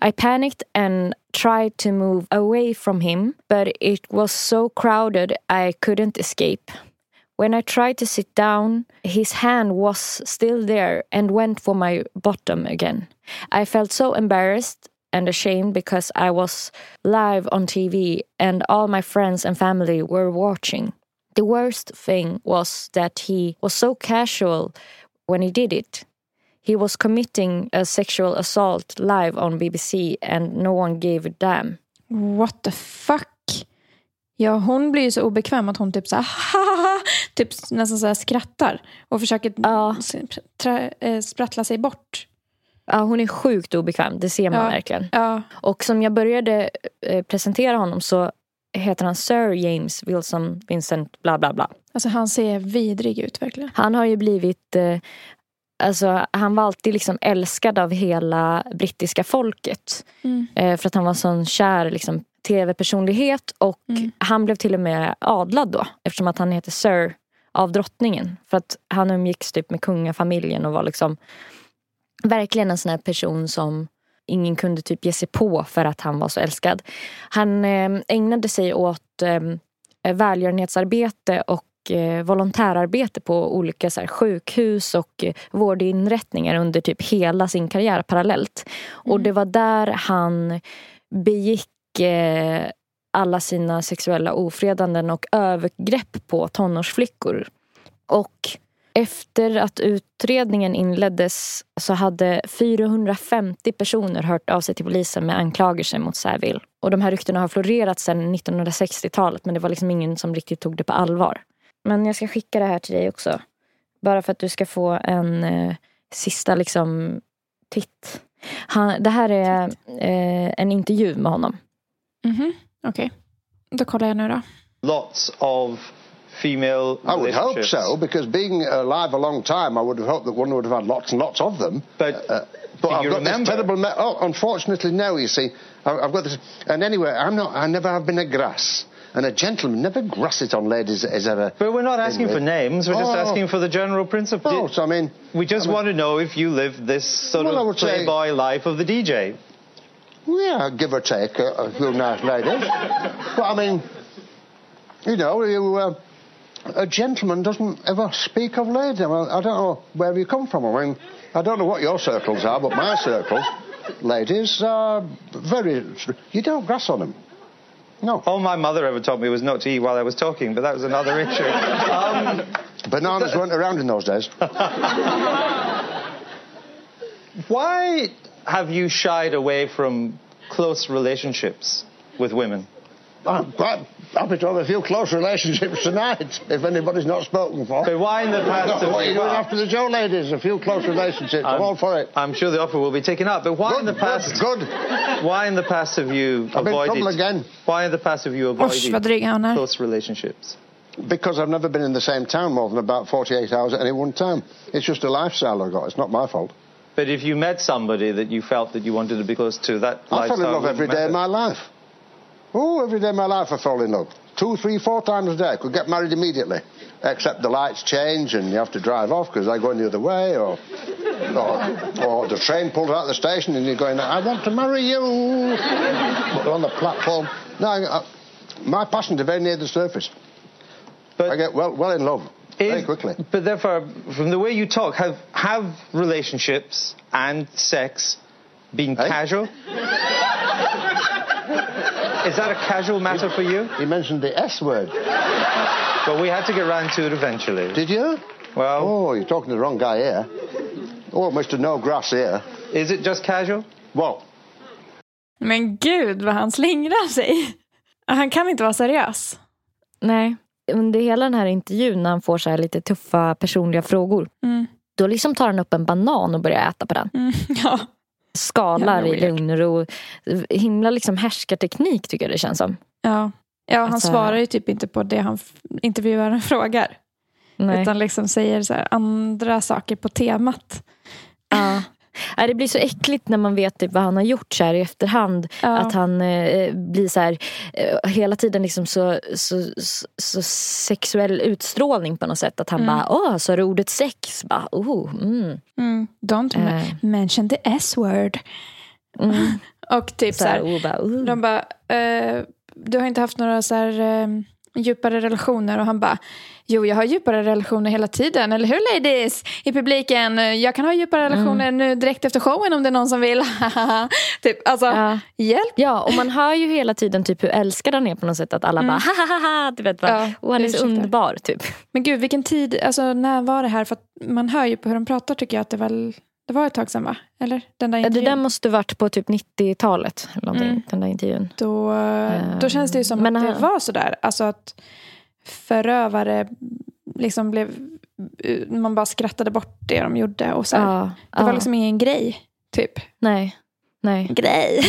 S2: I panicked and tried to move away from him, but it was so crowded I couldn't escape. When I tried to sit down, his hand was still there and went for my bottom again. I felt so embarrassed and ashamed because I was live on TV and all my friends and family were watching. The worst thing was that he was so casual when he did it. He was committing a sexual assault live on BBC and no one gave a damn.
S3: What the fuck? Ja, hon blir ju så obekväm att hon typ så här, [laughs] typ nästan så skrattar och försöker
S2: Ja.
S3: eh, sprattla sig bort.
S2: Ja, hon är sjukt obekväm, det ser man
S3: Ja.
S2: verkligen.
S3: Ja,
S2: Och som jag började eh, presentera honom så heter han Sir James Wilson Vincent bla bla bla.
S3: alltså han ser vidrig ut verkligen.
S2: Han har ju blivit eh, alltså, han var alltid liksom älskad av hela brittiska folket.
S3: Mm.
S2: Eh, för att han var sån kär liksom, tv-personlighet och
S3: Mm.
S2: han blev till och med adlad då eftersom att han heter Sir av drottningen. För att han umgicks typ med kungafamiljen och var liksom verkligen en sån här person som ingen kunde typ ge sig på för att han var så älskad. Han eh, ägnade sig åt eh, välgörenhetsarbete och eh, volontärarbete på olika så här, sjukhus och eh, vårdinrättningar under typ hela sin karriär parallellt. Och det var där han begick eh, alla sina sexuella ofredanden och övergrepp på tonårsflickor. Och efter att utredningen inleddes så hade 450 personer hört av sig till polisen med anklagelser mot Saville. Och de här ryktena har florerat sedan 1960-talet men det var liksom ingen som riktigt tog det på allvar. Men jag ska skicka det här till dig också. Bara för att du ska få en eh, sista liksom titt. Han, det här är eh, en intervju med honom.
S3: Mhm. Okej. Då kollar jag nu då.
S8: lots of female
S7: I would hope so, because being alive a long time, I would have hoped that one would have had lots and lots of them.
S8: But
S7: Uh, but I've
S8: you
S7: got
S8: remember?
S7: this terrible. Me- oh, unfortunately, no. You see, I've got this. And anyway, I'm not. I never have been a grass, and a gentleman never grass it on ladies as ever.
S8: But we're not asking for names. We're just
S7: Oh.
S8: asking for the general principle.
S7: Oh, so I mean,
S8: we just
S7: I mean-
S8: want to know if you live this sort
S7: Well,
S8: of
S7: would say-
S8: playboy life of the DJ.
S7: yeah, give or take a, a few nice ladies. but I mean, you know, you. Uh, a gentleman doesn't ever speak of ladies. I, mean, I don't know where you come from. I mean, I don't know what your circles are, but my circles, ladies are very. You don't grass on them. No.
S8: All my mother ever taught me was not to eat while I was talking, but that was another [laughs] issue. Um,
S7: Bananas weren't around in those days. [laughs]
S8: why have you shied away from close relationships with women?
S7: I'm quite happy to have a few close relationships tonight, if anybody's not spoken for.
S8: But why in the past? have [laughs]
S7: what are you
S8: you-
S7: doing after the Joe ladies? A few close relationships. I'm,
S8: I'm-
S7: all for it.
S8: I'm sure the offer will be taken up. But why in the past?
S7: good, good.
S8: Why in the past have you
S7: I'm in
S8: avoided?
S7: trouble again.
S8: Why in the past have you avoided
S3: dryg
S8: close relationships?
S7: Because I've never been in the same town more than about 48 hours at any one time. It's just a lifestyle I've got. It's not my fault.
S8: But if you met somebody that you felt that you wanted to be close to, that
S7: I fell in
S8: lifestyle
S7: love every
S8: wouldn't
S7: of my life. Oh, every day of my life I fell in love. Two, three, four times a day. Could get married immediately. Except the lights change and you have to drive off because they're going the other way or, or, or the train pulls out of the station and you're going, I want to marry you. But they're on the platform. No, I, I, my passions are very near the surface.
S8: But
S7: I get well, well in love very quickly.
S8: But therefore, from the way you talk, have have relationships and sex been
S7: Eh?
S8: casual? [laughs] Is that a casual matter for you?
S7: You mentioned the S word.
S8: Well, we had to get round to it eventually.
S7: Did you?
S8: Well,
S7: Oh, you're talking to the wrong guy here. Oh, Mr. No Grass here.
S8: is it just casual?
S7: Well,
S3: Men gud vad han slingrar sig. Han kan inte vara seriös.
S2: Nej, under hela den här intervjun när han får så här lite tuffa personliga frågor.
S3: Mm.
S2: Då liksom tar han upp en banan och börjar äta på den.
S3: Mm, [laughs] ja.
S2: Skalar i lugn och ro. Himla liksom härskarteknik tycker jag det känns som.
S3: Ja. ja, han
S2: Alltså-
S3: svarar ju typ inte på det han intervjuaren [laughs] frågar.
S2: Nej.
S3: Utan liksom säger andra saker på temat.
S2: Ja, det blir så äckligt när man vet typ vad han har gjort så här i efterhand.
S3: Ja.
S2: Att han eh, blir så här, eh, hela tiden liksom så, så, så, så sexuell utstrålning på något sätt. Att han
S3: Mm.
S2: bara, åh, så är ordet sex? Bara, oh, mm.
S3: Mm. Don't
S2: Eh.
S3: mention the S-word.
S2: Mm. [laughs]
S3: Och typ så
S2: Så här,
S3: här,
S2: oh, bara, oh.
S3: de bara, eh, du har inte haft några så här, eh, djupare relationer? Och han bara, jo jag har djupare relationer hela tiden, eller hur ladies? I publiken, eh, jag kan ha djupare
S2: Mm.
S3: relationer nu direkt efter showen om det är någon som vill. [laughs] typ, alltså,
S2: Ja.
S3: hjälp.
S2: Ja, och man hör ju hela tiden typ hur älskad han är på något sätt. Att alla bara ha. Du vet, bara,
S3: Ja,
S2: och han är så underbar typ.
S3: Men gud, vilken tid, alltså när var det här? För man hör ju på hur de pratar tycker jag att det väl, det var ett tag sedan va? Eller? Den där
S2: Ja, det
S3: intervjun.
S2: där måste varit på typ 90-talet. Eller någonting,
S3: Mm.
S2: Den där intervjun.
S3: då, då känns det ju som
S2: Men
S3: att det var sådär. Alltså att förövare liksom blev, man bara skrattade bort det de gjorde. Och så här.
S2: Ja,
S3: Det var
S2: ja.
S3: liksom ingen grej, typ.
S2: Nej. Nej.
S3: Grej.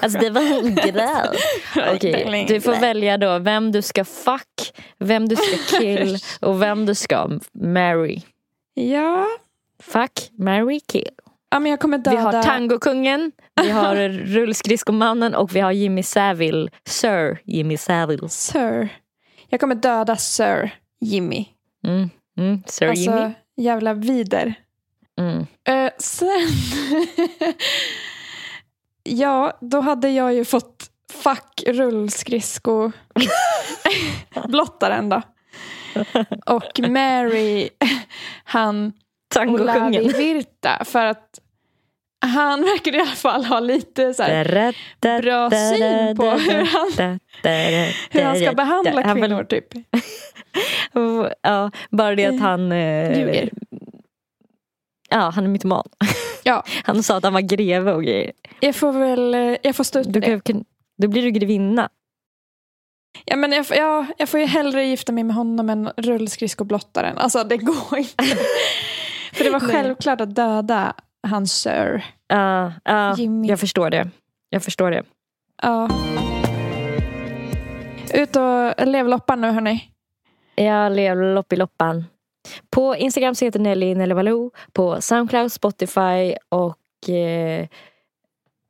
S2: Alltså [laughs] det var en grej. Okej,
S3: Verkligen
S2: du får välja då vem du ska fuck, vem du ska [laughs] kill och vem du ska marry.
S3: Ja,
S2: Fuck, marry, kill.
S3: Ja, men jag kommer döda...
S2: Vi har tangokungen, vi har [laughs] rullskridskomannen och vi har Jimmy Savile. Sir Jimmy Savile.
S3: Sir. Jag kommer döda Sir Jimmy.
S2: Mm. Mm. Sir
S3: alltså,
S2: Jimmy.
S3: jävla vider.
S2: Mm.
S3: Eh, sen... [laughs] ja, då hade jag ju fått fuck rullskridsko [laughs] blottaren då. Och Mary, [laughs] han. Olavi Virta. För att han verkar i alla fall ha lite så här, bra syn på hur han, hur han ska behandla
S2: Han
S3: kvinnor. Typ. [laughs]
S2: Ja, bara det att han... Eh,
S3: Ljuger.
S2: Ja, han är mytoman.
S3: Ja, [laughs]
S2: Han sa att han var greve och grejer.
S3: jag får väl eh, jag får stå ut med det.
S2: då blir du grevinna.
S3: Ja, men jag, ja, jag får ju hellre gifta mig med honom än rullskridskoblottaren. Alltså det går inte. [laughs] För det var självklart att döda hans sir.
S2: Ja, ja,
S3: Jimmy.
S2: jag förstår det. Jag förstår det.
S3: Ja. Ut och lev loppan nu hörni.
S2: Jag lever loppiloppan. På Instagram så heter Nelly Malou. På Soundcloud, Spotify och eh,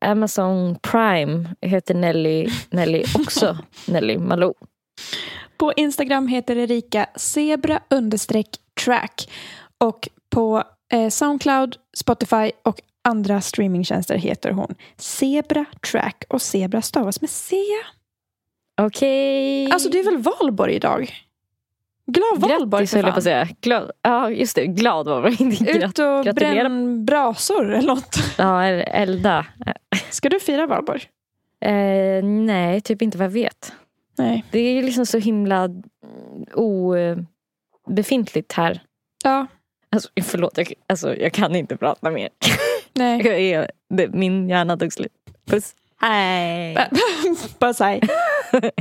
S2: Amazon Prime heter Nelly Nelly [laughs] också Nelly Malou.
S3: På Instagram heter Erika zebra understreck track. Och på eh, Soundcloud, Spotify och andra streamingtjänster heter hon Zebra Track. Och Zebra stavas med C.
S2: Okej.
S3: Alltså det är väl valborg idag? Glad valborg
S2: Grattis
S3: för
S2: jag på
S3: fan.
S2: att säga. Glad, ja just det, glad. Inte
S3: Ut och
S2: Gratulerar.
S3: bränn brasor eller något. [laughs]
S2: Ja, elda.
S3: Ska du fira valborg?
S2: Eh, nej, typ inte vad jag vet.
S3: Nej.
S2: Det är liksom så himla obefintligt här.
S3: Ja,
S2: Alltså, förlåt, jag, alltså, jag kan inte prata mer.
S3: Nej. [laughs]
S2: Jag, det, min hjärna tog slut. Puss. Hej!
S3: Puss, [laughs] hej. [laughs]